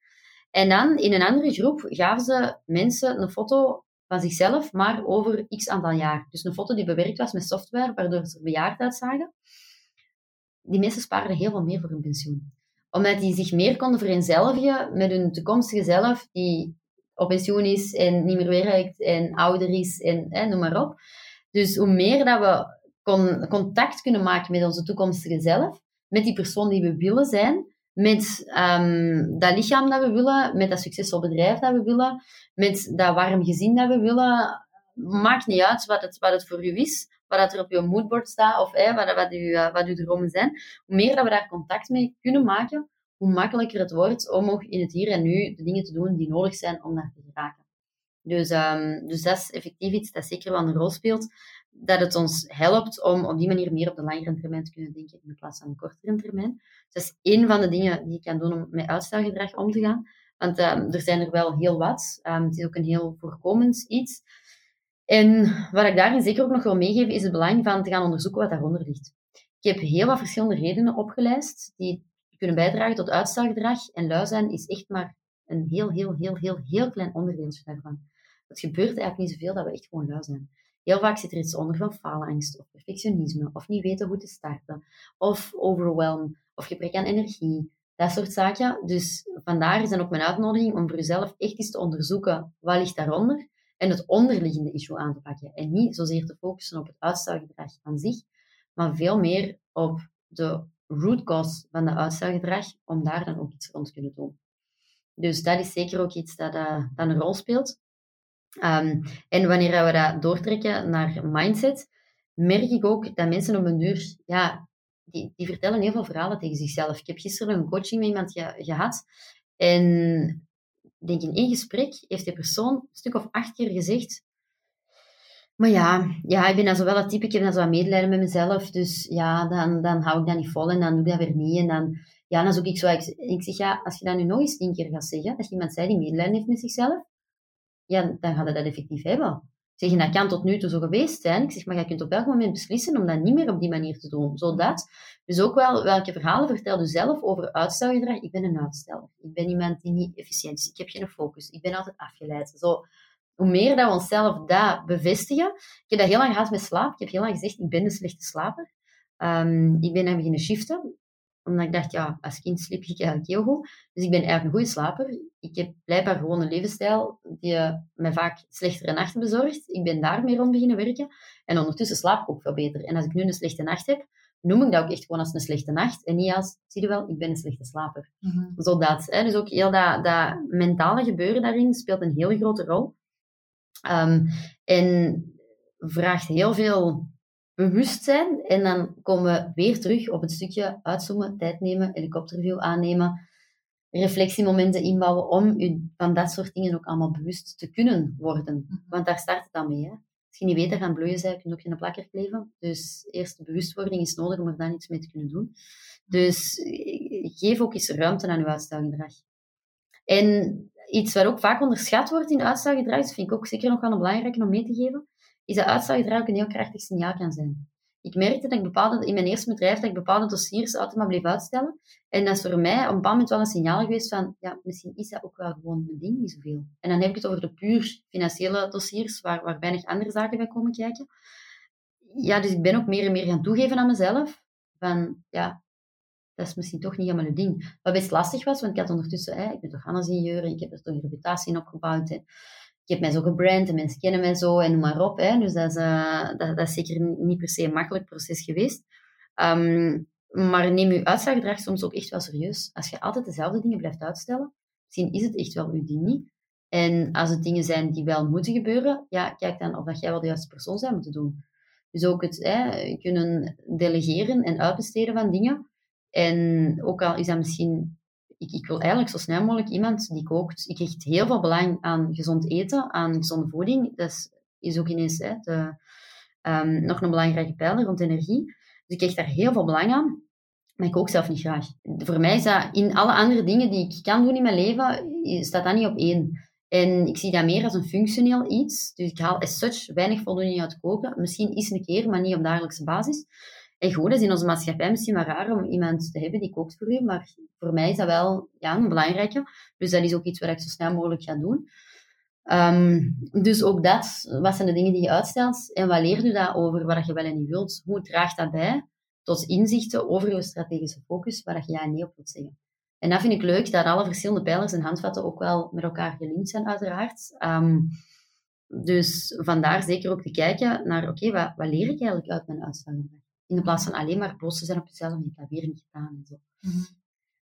En dan in een andere groep gaven ze mensen een foto van zichzelf, maar over x aantal jaar. Dus een foto die bewerkt was met software, waardoor ze bejaard uitzagen. Die mensen spaarden heel veel meer voor hun pensioen. Omdat die zich meer konden vereenzelvigen met hun toekomstige zelf, die op pensioen is en niet meer werkt en ouder is en hè, noem maar op. Dus hoe meer dat we con contact kunnen maken met onze toekomstige zelf, met die persoon die we willen zijn, met um, dat lichaam dat we willen, met dat succesvol bedrijf dat we willen, met dat warm gezin dat we willen. Maakt niet uit wat het, voor u is, wat er op je moodboard staat of wat, wat, u, uh, wat uw dromen zijn. Hoe meer dat we daar contact mee kunnen maken, hoe makkelijker het wordt om nog in het hier en nu de dingen te doen die nodig zijn om daar te geraken. Dus, um, dus dat is effectief iets dat zeker wel een rol speelt. Dat het ons helpt om op die manier meer op de langere termijn te kunnen denken in plaats van de kortere termijn. Dus dat is één van de dingen die je kan doen om met uitstelgedrag om te gaan. Want um, er zijn er wel heel wat. Um, het is ook een heel voorkomend iets. En wat ik daarin zeker ook nog wil meegeven, is het belang van te gaan onderzoeken wat daaronder ligt. Ik heb heel wat verschillende redenen opgelijst die kunnen bijdragen tot uitstelgedrag. En lui zijn is echt maar een heel, heel, heel, heel, heel klein onderdeeltje daarvan. Het gebeurt eigenlijk niet zoveel dat we echt gewoon lui zijn. Heel vaak zit er iets onder van faalangst of perfectionisme of niet weten hoe te starten of overwhelm of gebrek aan energie. Dat soort zaken. Dus vandaar is dan ook mijn uitnodiging om voor jezelf echt eens te onderzoeken wat ligt daaronder en het onderliggende issue aan te pakken. En niet zozeer te focussen op het uitstelgedrag aan zich, maar veel meer op de root cause van de uitstelgedrag, om daar dan ook iets rond te kunnen doen. Dus dat is zeker ook iets dat, uh, dat een rol speelt. Um, en wanneer we dat doortrekken naar mindset, merk ik ook dat mensen op een duur, ja, die, die vertellen heel veel verhalen tegen zichzelf. Ik heb gisteren een coaching met iemand ge, gehad en denk in één gesprek heeft die persoon een stuk of acht keer gezegd maar ja, ja, ik ben dan zo wel het type, ik heb dan zo wat medelijden met mezelf. Dus ja, dan, dan hou ik dat niet vol en dan doe ik dat weer niet. En dan, ja, dan zoek ik zo... Ik, ik zeg, ja, als je dat nu nog eens tien keer gaat zeggen, dat iemand zei die medelijden heeft met zichzelf, ja, dan gaat dat effectief hebben. Zeg, dat kan tot nu toe zo geweest zijn. Ik zeg, maar je kunt op elk moment beslissen om dat niet meer op die manier te doen. Zodat, dus ook wel, welke verhalen vertel je zelf over uitstelgedrag? Ik ben een uitsteller. Ik ben iemand die niet efficiënt is. Ik heb geen focus. Ik ben altijd afgeleid. Zo, hoe meer dat we onszelf dat bevestigen. Ik heb dat heel lang gehad met slaap. Ik heb heel lang gezegd, ik ben een slechte slaper. Um, ik ben aan beginnen shiften. Omdat ik dacht, ja, als kind sliep ik eigenlijk heel goed. Dus ik ben eigenlijk een goede slaper. Ik heb blijkbaar gewoon een levensstijl die mij vaak slechtere nachten bezorgt. Ik ben daarmee rond beginnen werken. En ondertussen slaap ik ook veel beter. En als ik nu een slechte nacht heb, noem ik dat ook echt gewoon als een slechte nacht. En niet als, zie je wel, ik ben een slechte slaper. Mm -hmm. Zodat, hè, dus ook heel dat, dat mentale gebeuren daarin speelt een hele grote rol. Um, en vraagt heel veel bewustzijn. En dan komen we weer terug op het stukje uitzoomen, tijd nemen, helikopterview aannemen, reflectiemomenten inbouwen om u van dat soort dingen ook allemaal bewust te kunnen worden. Mhm. Want daar start het dan mee. Hè? Als je niet weet dat gaan bloeien zijn, kun je ook geen plakker kleven. Dus eerst de bewustwording is nodig om er dan iets mee te kunnen doen. Dus geef ook eens ruimte aan uw uitstelgedrag. En iets wat ook vaak onderschat wordt in uitstelgedrag, dat vind ik ook zeker nog wel een belangrijke om mee te geven, is dat uitstelgedrag ook een heel krachtig signaal kan zijn. Ik merkte dat ik bepaalde, in mijn eerste bedrijf dat ik bepaalde dossiers altijd maar bleef uitstellen. En dat is voor mij op een bepaald moment wel een signaal geweest van, ja, misschien is dat ook wel gewoon mijn ding niet zoveel. En dan heb ik het over de puur financiële dossiers, waar, waar weinig andere zaken bij komen kijken. Ja, dus ik ben ook meer en meer gaan toegeven aan mezelf. Van, ja, dat is misschien toch niet helemaal het ding. Wat best lastig was, want ik had ondertussen, hè, ik ben toch handelsingenieur en ik heb er toch een reputatie in opgebouwd. Hè. Ik heb mij zo gebrand en mensen kennen mij zo en noem maar op. Hè. Dus dat is, uh, dat, dat, is zeker niet per se een makkelijk proces geweest. Um, maar neem je uitslaggedrag soms ook echt wel serieus. Als je altijd dezelfde dingen blijft uitstellen, misschien is het echt wel uw ding niet. En als het dingen zijn die wel moeten gebeuren, ja, kijk dan of dat jij wel de juiste persoon zou moeten doen. Dus ook het hè, kunnen delegeren en uitbesteden van dingen. En ook al is dat misschien... Ik, ik wil eigenlijk zo snel mogelijk iemand die kookt. Ik hecht heel veel belang aan gezond eten, aan gezonde voeding. Dat is, ook ineens hè, de, um, nog een belangrijke pijler rond energie. Dus ik hecht daar heel veel belang aan. Maar ik kook zelf niet graag. Voor mij is dat in alle andere dingen die ik kan doen in mijn leven, staat dat niet op één. En ik zie dat meer als een functioneel iets. Dus ik haal as such weinig voldoening uit koken. Misschien eens een keer, maar niet op dagelijkse basis. En goed, dat is in onze maatschappij misschien wel raar om iemand te hebben die kookt voor u, maar voor mij is dat wel ja, een belangrijke. Dus dat is ook iets wat ik zo snel mogelijk ga doen. Um, dus ook dat, wat zijn de dingen die je uitstelt en wat leert u dat over wat je wel en niet wilt? Hoe draagt dat bij tot inzichten over je strategische focus, waar je ja en nee op wilt zeggen? En dat vind ik leuk, dat alle verschillende pijlers en handvatten ook wel met elkaar gelinkt zijn, uiteraard. Um, dus vandaar zeker ook te kijken naar, oké, wat, wat leer ik eigenlijk uit mijn uitstelling? In plaats van alleen maar boos te zijn op jezelf en ik heb weer niet gedaan en zo. Mm -hmm.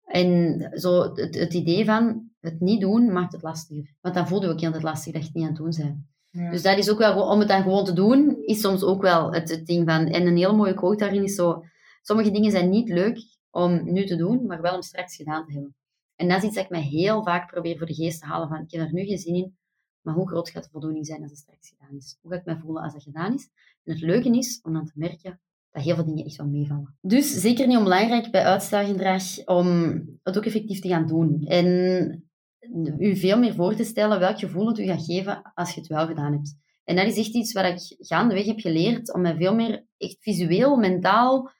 En zo het, het, idee van het niet doen maakt het lastiger. Want dan voel je ook heel lastig dat je het niet aan het doen bent. Ja. Dus dat is ook wel, om het dan gewoon te doen, is soms ook wel het, het ding van... En een hele mooie quote daarin is zo... Sommige dingen zijn niet leuk om nu te doen, maar wel om straks gedaan te hebben. En dat is iets dat ik mij heel vaak probeer voor de geest te halen van, ik heb er nu geen zin in, maar hoe groot gaat de voldoening zijn als het straks gedaan is? Hoe ga ik mij voelen als dat gedaan is? En het leuke is om dan te merken dat heel veel dingen echt wel meevallen. Dus zeker niet onbelangrijk bij uitstelgedrag om het ook effectief te gaan doen. En u veel meer voor te stellen welk gevoel het u gaat geven als je het wel gedaan hebt. En dat is echt iets wat ik gaandeweg heb geleerd om mij veel meer echt visueel, mentaal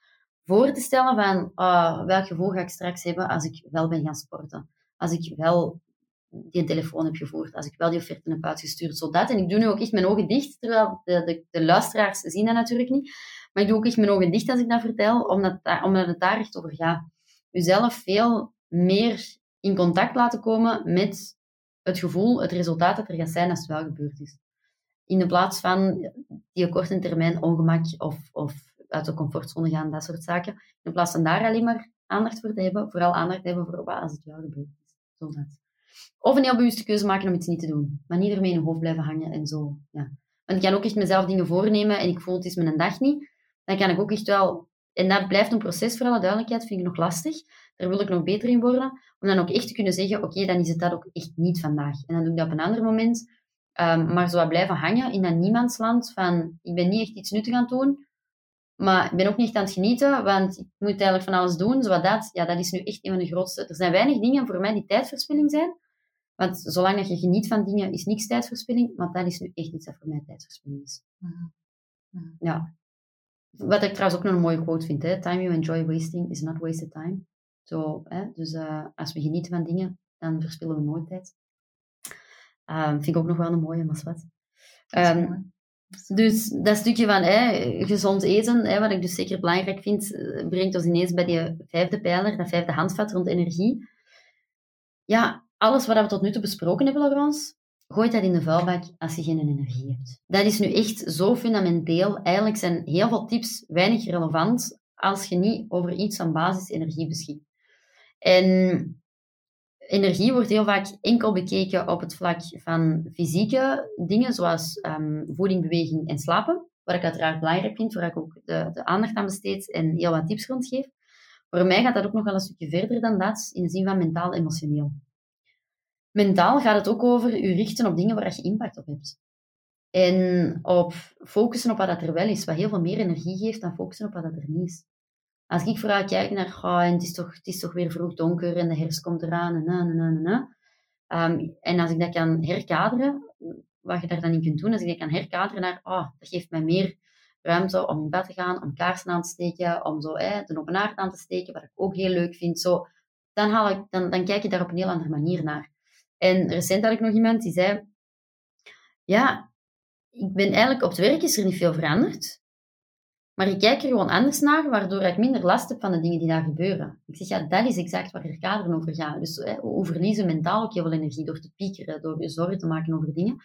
voor te stellen van uh, welk gevoel ga ik straks hebben als ik wel ben gaan sporten. Als ik wel die telefoon heb gevoerd, als ik wel die offerte heb uitgestuurd, zodat. En ik doe nu ook echt mijn ogen dicht, terwijl de, de, de luisteraars zien dat natuurlijk niet. Maar ik doe ook echt mijn ogen dicht als ik dat vertel, omdat, omdat het daar echt over gaat. Uzelf veel meer in contact laten komen met het gevoel, het resultaat dat er gaat zijn als het wel gebeurd is. In de plaats van die korte termijn ongemak of, of uit de comfortzone gaan, dat soort zaken. In plaats van daar alleen maar aandacht voor te hebben, vooral aandacht hebben voor wat als het wel gebeurd is. Of een heel bewuste keuze maken om iets niet te doen. Maar niet ermee in je hoofd blijven hangen en zo. Ja. Want ik kan ook echt mezelf dingen voornemen en ik voel het is mijn dag niet. Dan kan ik ook echt wel... En dat blijft een proces, voor alle duidelijkheid, vind ik nog lastig. Daar wil ik nog beter in worden. Om dan ook echt te kunnen zeggen, oké, dan is het dat ook echt niet vandaag. En dan doe ik dat op een ander moment. Um, maar zo blijven hangen in dat niemandsland van, ik ben niet echt iets nuttig aan het doen, maar ik ben ook niet echt aan het genieten, want ik moet eigenlijk van alles doen. Zoals dat, ja, dat is nu echt een van de grootste. Er zijn weinig dingen voor mij die tijdverspilling zijn. Want zolang dat je geniet van dingen, is niks tijdverspilling. Maar dat is nu echt iets dat voor mij tijdverspilling is. Ja. Wat ik trouwens ook nog een mooie quote vind. Hè? Time you enjoy wasting is not wasted time. Zo, hè? Dus uh, als we genieten van dingen, dan verspillen we nooit tijd. Uh, vind ik ook nog wel een mooie, maar wat. Um, dus dat stukje van hè, gezond eten, hè, wat ik dus zeker belangrijk vind, eh, brengt ons ineens bij die vijfde pijler, dat vijfde handvat rond energie. Ja, alles wat we tot nu toe besproken hebben, Laurence, gooit dat in de vuilbak als je geen energie hebt. Dat is nu echt zo fundamenteel. Eigenlijk zijn heel veel tips weinig relevant als je niet over iets van basisenergie beschikt. En energie wordt heel vaak enkel bekeken op het vlak van fysieke dingen, zoals um, voeding, beweging en slapen. Wat ik uiteraard belangrijk vind, waar ik ook de, de aandacht aan besteed en heel wat tips rondgeef. Voor mij gaat dat ook nog wel een stukje verder dan dat, in de zin van mentaal-emotioneel. Mentaal gaat het ook over je richten op dingen waar je impact op hebt. En op focussen op wat er wel is, wat heel veel meer energie geeft dan focussen op wat er niet is. Als ik vooral kijk naar, oh, en het, is toch, het is toch weer vroeg donker en de herfst komt eraan en na, na, na, na. Um, en als ik dat kan herkaderen, wat je daar dan in kunt doen, als ik dat kan herkaderen naar, oh, dat geeft mij meer ruimte om in bed te gaan, om kaarsen aan te steken, om zo hè, de open aard aan te steken, wat ik ook heel leuk vind. Zo, dan, haal ik, dan, dan kijk je daar op een heel andere manier naar. En recent had ik nog iemand die zei, ja, ik ben eigenlijk op het werk is er niet veel veranderd. Maar ik kijk er gewoon anders naar, waardoor ik minder last heb van de dingen die daar gebeuren. Ik zeg, ja, dat is exact waar je kaderen over gaat. Dus hè, hoe verliezen mentaal ook heel veel energie door te piekeren, door je zorgen te maken over dingen.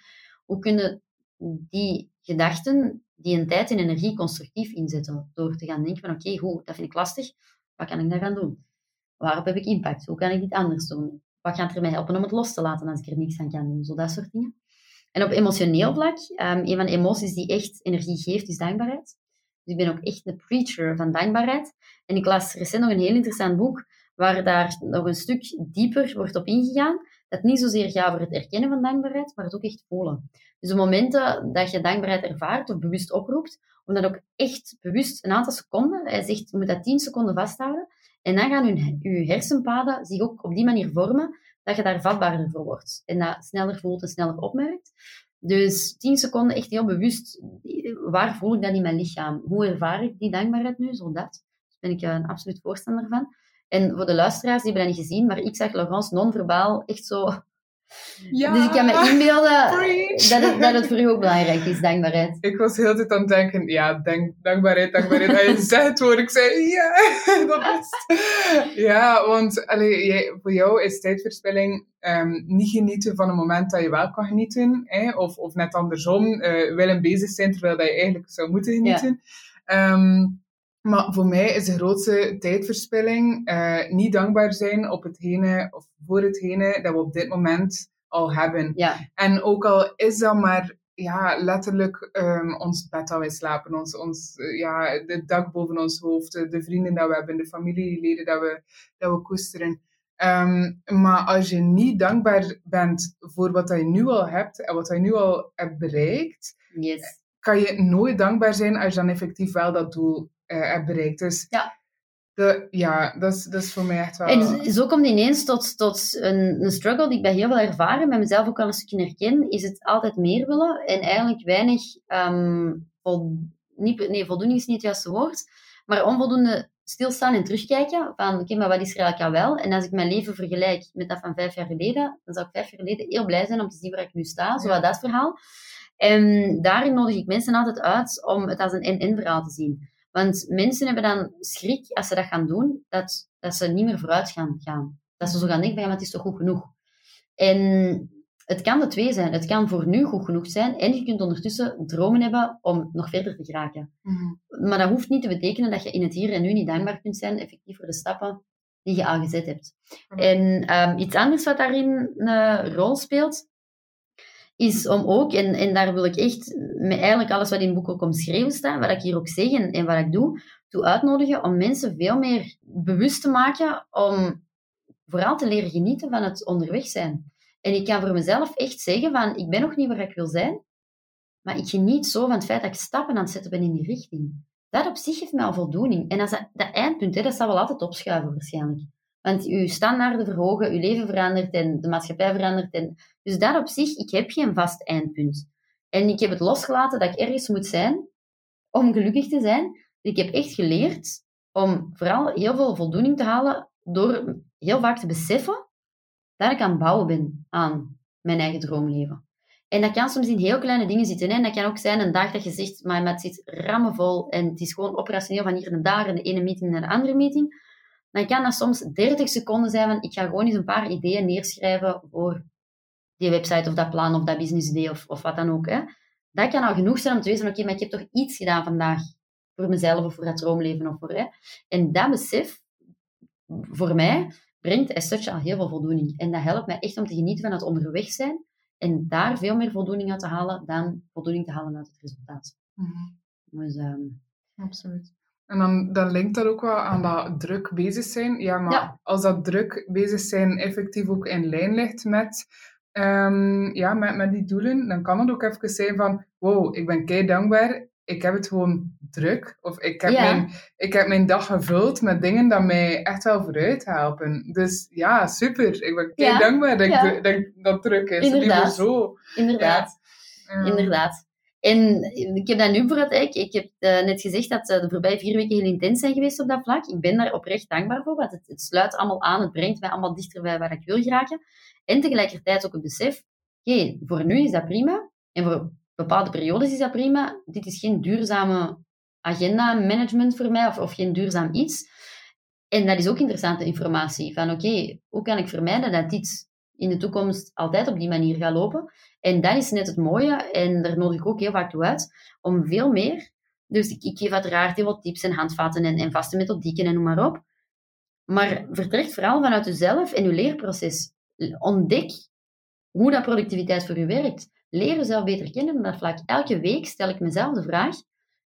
Hoe kunnen die gedachten die een tijd en energie constructief inzetten? Door te gaan denken van, oké, goed, dat vind ik lastig. Wat kan ik daar gaan doen? Waarop heb ik impact? Hoe kan ik dit anders doen? Wat gaat er mij helpen om het los te laten als ik er niks aan kan doen? Zo dat soort dingen. En op emotioneel vlak, um, een van de emoties die echt energie geeft, is dankbaarheid. Dus ik ben ook echt een preacher van dankbaarheid. En ik las recent nog een heel interessant boek waar daar nog een stuk dieper wordt op ingegaan. Dat niet zozeer gaat over het erkennen van dankbaarheid, maar het ook echt voelen. Dus de momenten dat je dankbaarheid ervaart of bewust oproept, om dat ook echt bewust een aantal seconden, hij zegt, je moet dat 10 seconden vasthouden, en dan gaan je hersenpaden zich ook op die manier vormen, dat je daar vatbaarder voor wordt. En dat sneller voelt en sneller opmerkt. Dus tien seconden echt heel bewust, waar voel ik dat in mijn lichaam? Hoe ervaar ik die dankbaarheid nu? Zo dat. Daar ben ik een absoluut voorstander van. En voor de luisteraars, die hebben dat niet gezien, maar ik zag Laurence non-verbaal echt zo ja, dus ik kan me inbeelden dat het, dat het voor u ook belangrijk is, dankbaarheid. Ik was heel de tijd aan het denken, ja, denk, dankbaarheid, dankbaarheid. Hij zegt het woord, ik zei, ja, dat is Ja, want allee, jij, voor jou is tijdverspilling um, niet genieten van een moment dat je wel kan genieten. Of, of net andersom, uh, willen bezig zijn terwijl dat je eigenlijk zou moeten genieten. Ja. Um, maar voor mij is de grootste tijdverspilling uh, niet dankbaar zijn op hetgene of voor hetgene dat we op dit moment al hebben. Ja. En ook al is dat maar ja, letterlijk um, ons bed al slapen, ons, ons, uh, ja, de dak boven ons hoofd, de vrienden dat we hebben, de familieleden dat we, dat we koesteren. Um, maar als je niet dankbaar bent voor wat je nu al hebt en wat je nu al hebt bereikt, yes. kan je nooit dankbaar zijn als je dan effectief wel dat doel hebt bereikt. Dus ja. De, ja, dat is, dat is voor mij echt wel... En zo komt ineens tot, tot een, een struggle die ik bij heel veel ervaren, bij mezelf ook al een stukje herken, is het altijd meer willen en eigenlijk weinig... Um, vol, niet, nee, voldoening is niet het juiste woord, maar onvoldoende stilstaan en terugkijken van oké, maar wat is er eigenlijk al wel? En als ik mijn leven vergelijk met dat van vijf jaar geleden, dan zou ik vijf jaar geleden heel blij zijn om te zien waar ik nu sta, zo dat verhaal. En daarin nodig ik mensen altijd uit om het als een en-en verhaal te zien. Want mensen hebben dan schrik als ze dat gaan doen, dat, dat ze niet meer vooruit gaan gaan. Dat ze zo gaan denken, maar het is toch goed genoeg. En het kan de twee zijn. Het kan voor nu goed genoeg zijn en je kunt ondertussen dromen hebben om nog verder te geraken. Mm-hmm. Maar dat hoeft niet te betekenen dat je in het hier en nu niet dankbaar kunt zijn, effectief voor de stappen die je al gezet hebt. Mm-hmm. En um, iets anders wat daarin een rol speelt, is om ook, en, en daar wil ik echt met eigenlijk alles wat in het boek ook omschreven staat, wat ik hier ook zeg en, wat ik doe, toe uitnodigen om mensen veel meer bewust te maken om vooral te leren genieten van het onderweg zijn. En ik kan voor mezelf echt zeggen van, ik ben nog niet waar ik wil zijn, maar ik geniet zo van het feit dat ik stappen aan het zetten ben in die richting. Dat op zich geeft mij al voldoening. En als dat, dat eindpunt, hè, dat zal wel altijd opschuiven waarschijnlijk. Want uw standaarden verhogen, uw leven verandert en de maatschappij verandert. En, dus dat op zich, ik heb geen vast eindpunt. En ik heb het losgelaten dat ik ergens moet zijn om gelukkig te zijn. Ik heb echt geleerd om vooral heel veel voldoening te halen door heel vaak te beseffen dat ik aan het bouwen ben aan mijn eigen droomleven. En dat kan soms in heel kleine dingen zitten. Hè? En dat kan ook zijn een dag dat je zegt, maar het zit rammenvol en het is gewoon operationeel van hier naar daar en de ene meeting naar de andere meeting dan kan dat soms 30 seconden zijn van ik ga gewoon eens een paar ideeën neerschrijven voor die website of dat plan of dat business idee of, of wat dan ook. Hè. Dat kan al genoeg zijn om te weten, oké, maar ik heb toch iets gedaan vandaag voor mezelf of voor het droomleven of voor. Hè. En dat besef, voor mij, brengt as such al heel veel voldoening. En dat helpt mij echt om te genieten van het onderweg zijn en daar veel meer voldoening uit te halen dan voldoening te halen uit het resultaat. Mm-hmm. Dus, um, Absoluut. En dan, dan linkt dat ook wel aan dat druk bezig zijn. Ja, maar Ja. als dat druk bezig zijn effectief ook in lijn ligt met, ehm, ja, met, met die doelen, dan kan het ook even zijn van, wow, ik ben kei dankbaar, ik heb het gewoon druk. Of ik heb, Ja. mijn, ik heb mijn dag gevuld met dingen die mij echt wel vooruit helpen. Dus ja, super. Ik ben kei dankbaar dat, ik, dat dat druk is. Liever Inderdaad. zo. inderdaad. Ja. Inderdaad. En ik heb dat nu bijvoorbeeld, ik, ik heb eh, net gezegd dat de voorbije vier weken heel intens zijn geweest op dat vlak. Ik ben daar oprecht dankbaar voor, want het, het sluit allemaal aan, het brengt mij allemaal dichter bij waar ik wil geraken. En tegelijkertijd ook het besef, oké, voor nu is dat prima, en voor bepaalde periodes is dat prima. Dit is geen duurzame agenda management voor mij, of, of geen duurzaam iets. En dat is ook interessante informatie, van oké, hoe kan ik vermijden dat dit in de toekomst altijd op die manier gaat lopen? En dat is net het mooie, en daar nodig ik ook heel vaak toe uit, om veel meer. Dus ik, geef uiteraard heel wat tips en handvaten en, en vaste methodieken en noem maar op. Maar vertrek vooral vanuit jezelf en je leerproces. Ontdek hoe dat productiviteit voor je werkt. Leer jezelf beter kennen op dat vlak. Elke week stel ik mezelf de vraag.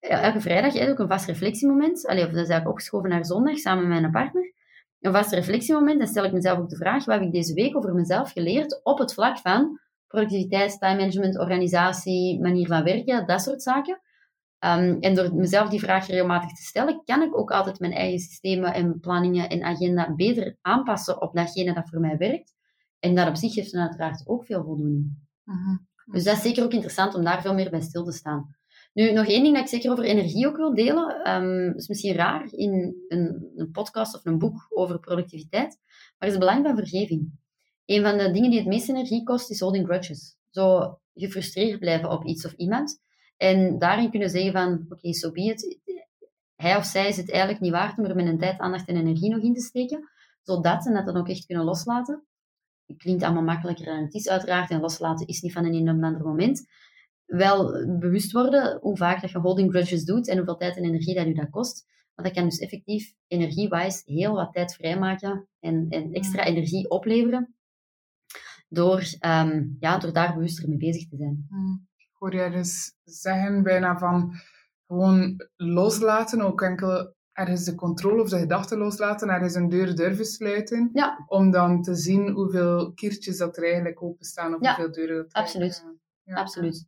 Elke vrijdag heb ik ook een vast reflectiemoment. Allee, of dat is eigenlijk opgeschoven naar zondag samen met mijn partner. Een vast reflectiemoment. Dan stel ik mezelf ook de vraag: wat heb ik deze week over mezelf geleerd op het vlak van productiviteit, time management, organisatie, manier van werken, dat soort zaken. Um, en door mezelf die vraag regelmatig te stellen, kan ik ook altijd mijn eigen systemen en planningen en agenda beter aanpassen op datgene dat voor mij werkt. En dat op zich geeft dan uiteraard ook veel voldoening. Mhm. Dus dat is zeker ook interessant om daar veel meer bij stil te staan. Nu, nog één ding dat ik zeker over energie ook wil delen. Um, is misschien raar in een, een, podcast of een boek over productiviteit, maar is het belang van vergeving. Een van de dingen die het meest energie kost, is holding grudges. Zo gefrustreerd blijven op iets of iemand. En daarin kunnen zeggen van, oké, okay, so be it. Hij of zij is het eigenlijk niet waard om er mijn tijd, aandacht en energie nog in te steken. Zodat ze dat dan ook echt kunnen loslaten. Het klinkt allemaal makkelijker dan het is uiteraard. En loslaten is niet van een een een ander moment. Wel bewust worden hoe vaak dat je holding grudges doet en hoeveel tijd en energie dat u dat kost. Want dat kan dus effectief energie-wise heel wat tijd vrijmaken en, en extra energie opleveren door, um, ja, door daar bewuster mee bezig te zijn. Mm. hoor je ergens zeggen bijna van gewoon loslaten, ook enkel ergens de controle of de gedachten loslaten, ergens een deur durven sluiten, Ja. om dan te zien hoeveel kiertjes dat er eigenlijk openstaan, of Ja, hoeveel deuren dat er absoluut. ja. Absoluut.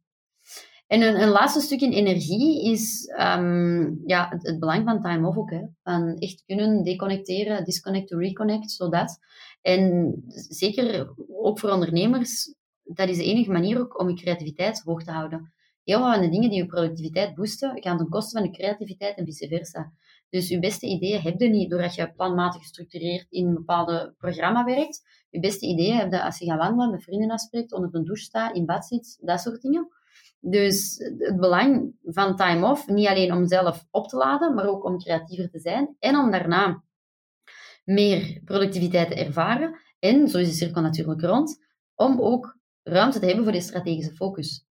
En een, een laatste stukje energie is ehm, ja, het, het belang van time off ook. Hè. Van echt kunnen deconnecteren, disconnect to reconnect, zodat. En zeker ook voor ondernemers, dat is de enige manier ook om je creativiteit hoog te houden. Heel wat van de dingen die je productiviteit boosten, gaan ten koste van je creativiteit en vice versa. Dus je beste ideeën heb je niet doordat je planmatig gestructureerd in een bepaalde programma werkt. Je beste ideeën heb je als je gaat wandelen, met vrienden afspreekt, onder de douche staat, in bad zit, dat soort dingen. Dus het belang van time off, niet alleen om zelf op te laden, maar ook om creatiever te zijn en om daarna meer productiviteit te ervaren. En, zo is de cirkel natuurlijk rond, om ook ruimte te hebben voor die strategische focus.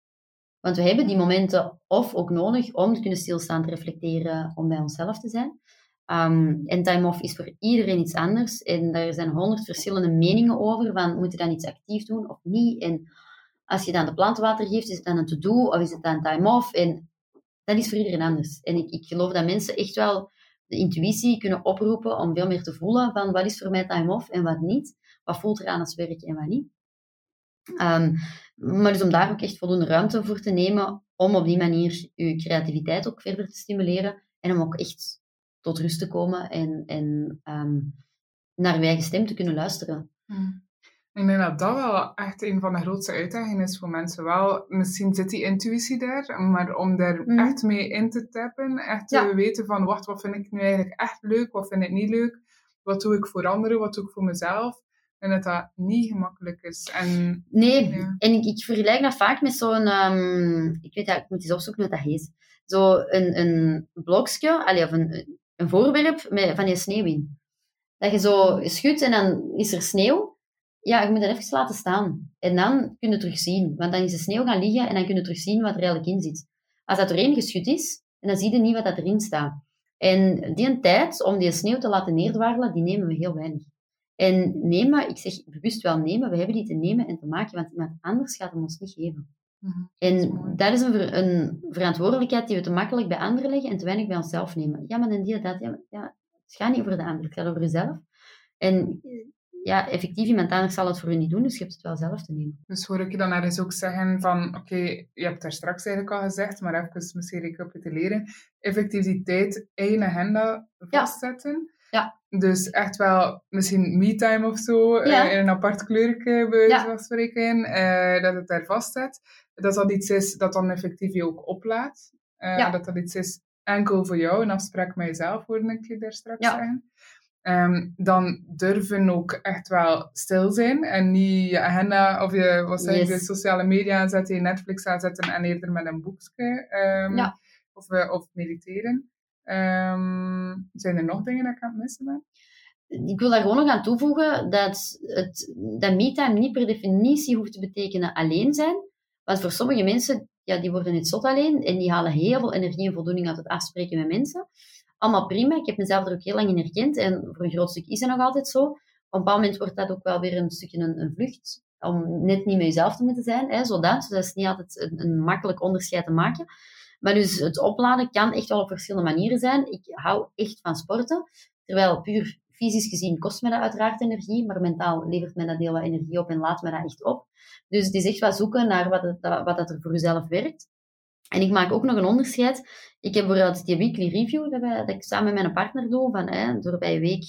Want we hebben die momenten of ook nodig om te kunnen stilstaan, te reflecteren, om bij onszelf te zijn. Um, en time off is voor iedereen iets anders. En daar zijn honderd verschillende meningen over, van moet je dan iets actief doen of niet? En als je dan de planten water geeft, is het dan een to-do of is het dan time off? En dat is voor iedereen anders. En ik, ik geloof dat mensen echt wel intuïtie kunnen oproepen om veel meer te voelen van wat is voor mij time off en wat niet. Wat voelt er aan als werk en wat niet. Um, maar dus om daar ook echt voldoende ruimte voor te nemen, om op die manier je creativiteit ook verder te stimuleren en om ook echt tot rust te komen en, en um, naar je eigen stem te kunnen luisteren. Hmm. Ik denk dat dat wel echt een van de grootste uitdagingen is voor mensen. Wel, misschien zit die intuïtie daar, maar om daar Mm. echt mee in te tappen, echt Ja. te weten van, wacht, wat vind ik nu eigenlijk echt leuk, wat vind ik niet leuk, wat doe ik voor anderen, wat doe ik voor mezelf, en dat dat niet gemakkelijk is. En Nee, Ja. en ik, ik vergelijk dat vaak met zo'n... ehm, ik weet dat, ik moet eens opzoeken wat dat heet. Zo een, een blokje, allee, of een, een voorwerp met, van je sneeuw in. Dat je zo schudt en dan is er sneeuw. Ja, je moet dat even laten staan. En dan kun je terugzien. Want dan is de sneeuw gaan liggen en dan kun je terugzien wat er eigenlijk in zit. Als dat doorheen geschud is, en dan zie je niet wat dat erin staat. En die tijd om die sneeuw te laten neerdwarrelen, die nemen we heel weinig. En nemen, ik zeg bewust wel nemen, we hebben die te nemen en te maken, want iemand anders gaat hem ons niet geven. Mhm. En is dat is een, ver- een verantwoordelijkheid die we te makkelijk bij anderen leggen en te weinig bij onszelf nemen. Ja, maar dan die dat, ja, maar- ja, het gaat niet over de ander, het gaat over jezelf. En ja, effectief, iemand anders zal het voor je niet doen, dus je hebt het wel zelf te nemen. Dus hoor ik je dan ergens ook zeggen van, oké, je hebt daar straks eigenlijk al gezegd, maar even misschien recapituleren. Effectiviteit, één agenda vastzetten. Ja. Dus echt wel misschien me-time of zo, eh, Ja. in een apart kleurje bij Ja. van spreken, eh, dat het daar vastzet. Dat dat iets is dat dan effectief je ook oplaat. Eh, Ja. Dat dat iets is enkel voor jou, een afspraak met jezelf, hoorde ik je daar straks Ja. zeggen. Ehm, dan durven ook echt wel stil zijn en niet je agenda of je, wat zeg Yes. sociale media aanzetten, je Netflix aanzetten en eerder met een boekje ehm, Ja. of, eh, of mediteren. Ehm, zijn er nog dingen dat ik aan het missen ben? Ik wil daar gewoon nog aan toevoegen dat, het, dat me-time niet per definitie hoeft te betekenen alleen zijn. Want voor sommige mensen, ja, die worden net zot alleen en die halen heel veel energie en voldoening uit het afspreken met mensen. Allemaal prima, ik heb mezelf er ook heel lang in herkend en voor een groot stuk is dat nog altijd zo. Op een bepaald moment wordt dat ook wel weer een stukje een, een vlucht, om net niet met jezelf te moeten zijn, hè, zodat. Dus dat is niet altijd een, een makkelijk onderscheid te maken. Maar dus het opladen kan echt wel op verschillende manieren zijn. Ik hou echt van sporten, terwijl puur fysisch gezien kost mij dat uiteraard energie, maar mentaal levert mij dat heel wat energie op en laat mij dat echt op. Dus het is echt wat zoeken naar wat, wat dat er voor jezelf werkt. En ik maak ook nog een onderscheid. Ik heb bijvoorbeeld die weekly review dat, wij, dat ik samen met mijn partner doe, van hè, door bij week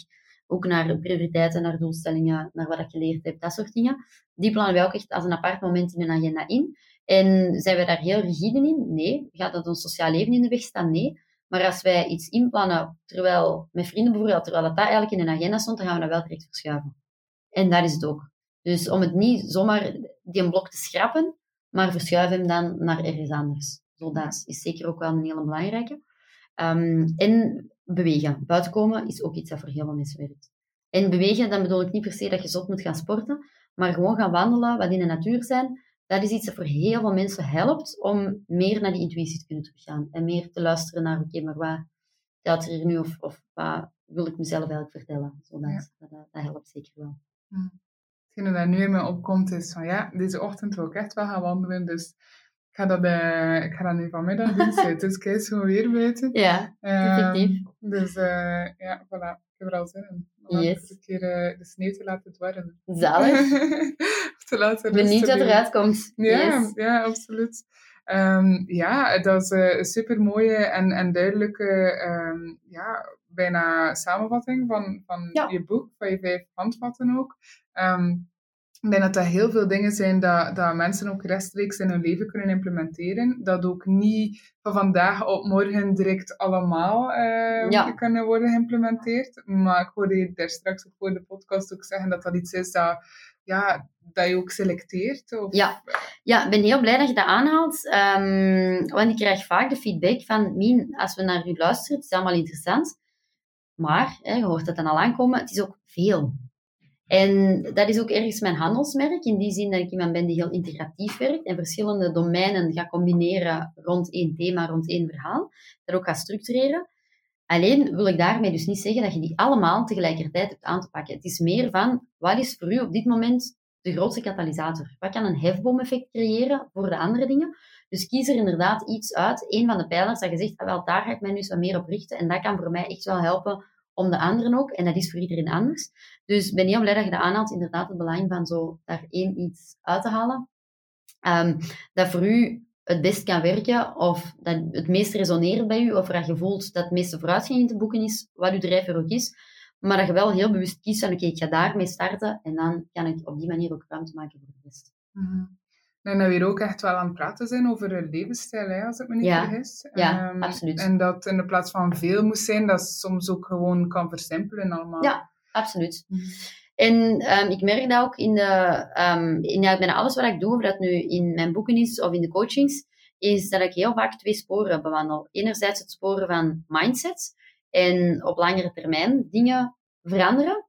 ook naar prioriteiten, naar doelstellingen, naar wat ik geleerd heb, dat soort dingen. Die plannen wij ook echt als een apart moment in een agenda in. En zijn wij daar heel rigide in? Nee. Gaat dat ons sociaal leven in de weg staan? Nee. Maar als wij iets inplannen, terwijl met vrienden bijvoorbeeld, terwijl dat, dat eigenlijk in een agenda stond, dan gaan we dat wel direct verschuiven. En dat is het ook. Dus om het niet zomaar die blok te schrappen, maar verschuif hem dan naar ergens anders. Dat is zeker ook wel een hele belangrijke. Um, en bewegen. Buiten komen is ook iets dat voor heel veel mensen werkt. En bewegen, dan bedoel ik niet per se dat je zot moet gaan sporten, maar gewoon gaan wandelen, wat in de natuur zijn. Dat is iets dat voor heel veel mensen helpt om meer naar die intuïtie te kunnen teruggaan. En meer te luisteren naar, oké, okay, maar wat telt er hier nu? Of, of wat wil ik mezelf eigenlijk vertellen? Zo, dat, ja. dat, dat, dat, helpt zeker wel. Hm. Hetgene dat nu in me opkomt is van, ja, deze ochtend wil ik echt wel gaan wandelen, dus Ik ga dat, uh, ik ga dat nu vanmiddag doen, dus kijk eens gewoon weer buiten. Ja, effectief. Um, dus uh, ja, voilà. Ik heb er al zin in. Om Yes. een keer uh, de sneeuw te laten dwarren. Zalig. of te laten Ik ben niet rusten wat eruit komt. Ja, Yes. ja absoluut. Ehm, ja, dat is eh, een super mooie en, en duidelijke ehm, ja, bijna samenvatting van, van Ja. je boek, van je vijf handvatten ook. Ehm, ik denk dat dat heel veel dingen zijn dat, dat mensen ook rechtstreeks in hun leven kunnen implementeren. Dat ook niet van vandaag op morgen direct allemaal eh, Ja. kunnen worden geïmplementeerd. Maar ik hoorde je daar straks ook voor de podcast ook zeggen dat dat iets is dat, ja, dat je ook selecteert. Of, Ja. Ja, ik ben heel blij dat je dat aanhaalt. Ehm, want ik krijg vaak de feedback van, Mien, als we naar u luisteren, het is allemaal interessant. Maar, hè, je hoort het dan al aankomen, het is ook veel. En dat is ook ergens mijn handelsmerk, in die zin dat ik iemand ben die heel integratief werkt en verschillende domeinen gaat combineren rond één thema, rond één verhaal. Dat ook gaat structureren. Alleen wil ik daarmee dus niet zeggen dat je die allemaal tegelijkertijd hebt aan te pakken. Het is meer van, wat is voor u op dit moment de grootste katalysator? Wat kan een hefboom-effect creëren voor de andere dingen? Dus kies er inderdaad iets uit, een van de pijlers dat je zegt, ah, wel, daar ga ik mij nu wat meer op richten. En dat kan voor mij echt wel helpen om de anderen ook. En dat is voor iedereen anders. Dus ik ben heel blij dat je dat aanhaalt. Inderdaad, het belang van zo daar één iets uit te halen. Ehm, dat voor u het best kan werken, of dat het meest resoneert bij u, of dat je voelt dat het meeste vooruitgang in te boeken is, wat uw drijfveer ook is. Maar dat je wel heel bewust kiest van, oké, ik ga daarmee starten, en dan kan ik op die manier ook ruimte maken voor de rest. Mhm. Denk dat we hier ook echt wel aan het praten zijn over levensstijl, hè, als ik me niet Ja. vergis. Ja, Ehm, absoluut. En dat in de plaats van veel moet zijn, dat soms ook gewoon kan versimpelen allemaal. Ja. Absoluut. En ehm, ik merk dat ook in, de, ehm, in bijna alles wat ik doe, of dat nu in mijn boeken is of in de coachings, is dat ik heel vaak twee sporen bewandel. Enerzijds het sporen van mindset en op langere termijn dingen veranderen.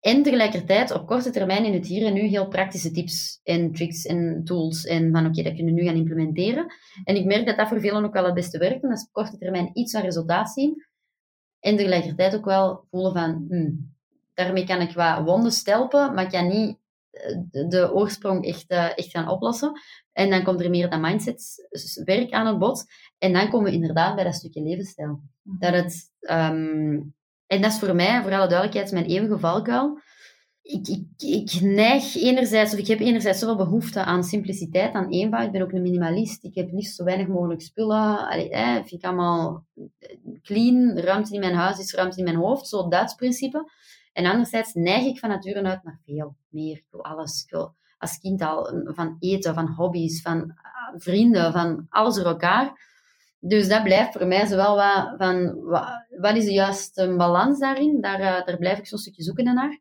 En tegelijkertijd op korte termijn in het hier en nu heel praktische tips en tricks en tools. En van oké, dat kunnen we nu gaan implementeren. En ik merk dat dat voor velen ook wel het beste werkt. En dat is op korte termijn iets van resultaat zien. En tegelijkertijd ook wel voelen van, hmm, daarmee kan ik wat wonden stelpen, maar ik kan niet eh, de, oorsprong echt, eh, echt gaan oplossen. En dan komt er meer dat mindsetwerk aan het bod. En dan komen we inderdaad bij dat stukje levensstijl. Dat het, ehm, en dat is voor mij, voor alle duidelijkheid, mijn eeuwige valkuil. Ik, ik, ik neig enerzijds, of ik heb enerzijds zoveel behoefte aan simpliciteit, aan eenvoud. Ik ben ook een minimalist. Ik heb liefst zo weinig mogelijk spullen. Allee, vind ik allemaal clean. Ruimte in mijn huis is ruimte in mijn hoofd. Zo Duits principe. En anderzijds neig ik van nature uit naar veel meer. Ik wil alles. Ik als kind al van eten, van hobby's, van ah, vrienden, van alles door elkaar. Dus dat blijft voor mij zowel wat van wa- wat is de juiste balans daarin. Daar, eh, daar blijf ik zo'n stukje zoeken naar.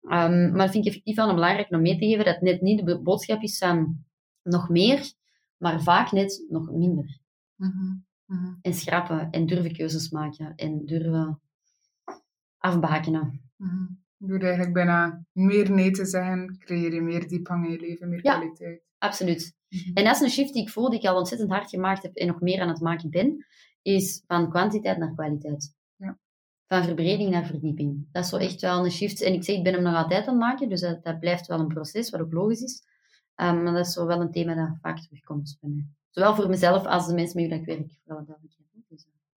Ehm, maar vind ik effectief wel belangrijk om mee te geven dat het net niet de bo- boodschap is van nog meer, maar vaak net nog minder. Mhm. Mhm. En schrappen en durven keuzes maken en durven afbakenen. Mhm. Door eigenlijk bijna meer nee te zeggen, creëer je meer diepgang in je leven, meer Ja. kwaliteit. Absoluut. Mhm. En dat is een shift die ik voel, die ik al ontzettend hard gemaakt heb en nog meer aan het maken ben, is van kwantiteit naar kwaliteit. Ja. Van verbreding naar verdieping. Dat is zo echt wel een shift. En ik zeg, ik ben hem nog altijd aan het maken, dus dat, dat blijft wel een proces, wat ook logisch is. Um, maar dat is zo wel een thema dat vaak terugkomt bij mij. Zowel voor mezelf als de mensen met wie ik werk, voor alle duidelijkheid.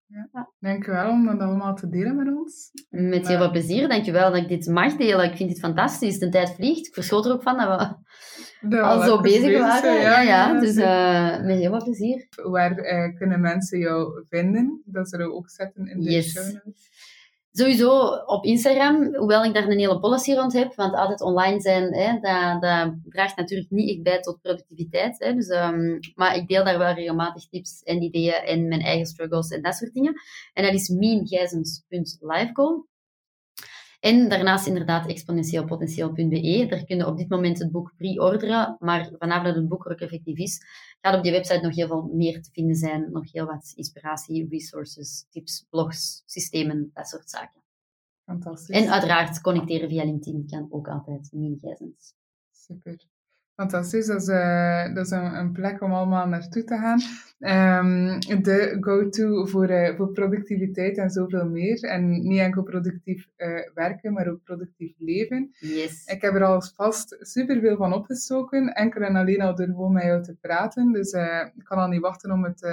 Dus, Dank je wel om dat allemaal te delen met ons. met heel veel plezier. Dankjewel dat ik dit mag delen. Ik vind dit fantastisch. De tijd vliegt. Ik verschoot er ook van dat we Dat al zo bezig waren. Ja, ja. Dus uh, met heel veel plezier. Waar eh, kunnen mensen jou vinden? Dat zullen we ook zetten in de Yes. show notes. Sowieso op Instagram, hoewel ik daar een hele policy rond heb, want altijd online zijn, hè, dat, dat draagt natuurlijk niet echt bij tot productiviteit. Hè, dus, um, maar ik deel daar wel regelmatig tips en ideeën en mijn eigen struggles en dat soort dingen. En dat is meengijzens.livegoal. En daarnaast inderdaad exponentieelpotentieel.be. Daar kun je op dit moment het boek pre-orderen, maar vanaf dat het boek ook effectief is, gaat op die website nog heel veel meer te vinden zijn. Nog heel wat inspiratie, resources, tips, blogs, systemen, dat soort zaken. Fantastisch. En uiteraard connecteren via LinkedIn kan ook altijd Gijzens. Super. Fantastisch, dat is, uh, dat is een, een, plek om allemaal naartoe te gaan. Um, de go-to voor, uh, voor productiviteit en zoveel meer. En niet enkel productief uh, werken, maar ook productief leven. Yes. Ik heb er alvast superveel van opgestoken, enkel en alleen al door gewoon met jou te praten. Dus ik kan al niet wachten om het,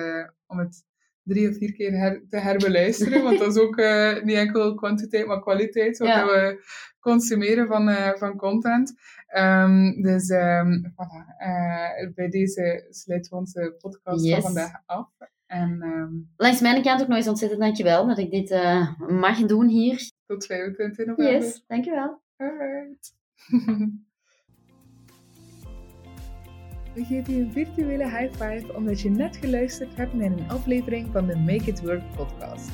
om het drie of vier keer her, te herbeluisteren. want dat is ook niet enkel kwantiteit, maar kwaliteit. Wat ja. we consumeren van, van content. Um, dus um, voilà, uh, bij deze sluiten we onze podcast van vandaag af. En, um, Langs mijn kant ook nog eens ontzettend dankjewel dat ik dit mag doen hier. Tot 25 november. Yes, dankjewel. Alright. We geven je een virtuele high five omdat je net geluisterd hebt naar een aflevering van de Make It Work podcast.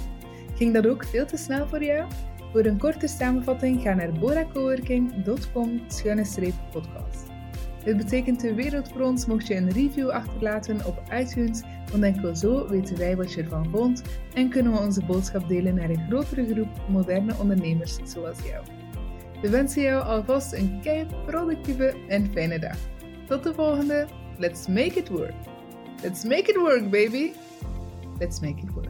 Ging dat ook veel te snel voor jou? Voor een korte samenvatting ga naar boracoworking.com podcast. Dit betekent de wereld voor ons mocht je een review achterlaten op iTunes, want enkel zo weten wij wat je ervan vond en kunnen we onze boodschap delen naar een grotere groep moderne ondernemers zoals jou. We wensen jou alvast een kei productieve en fijne dag. Tot de volgende. Let's make it work. Let's make it work, baby. Let's make it work.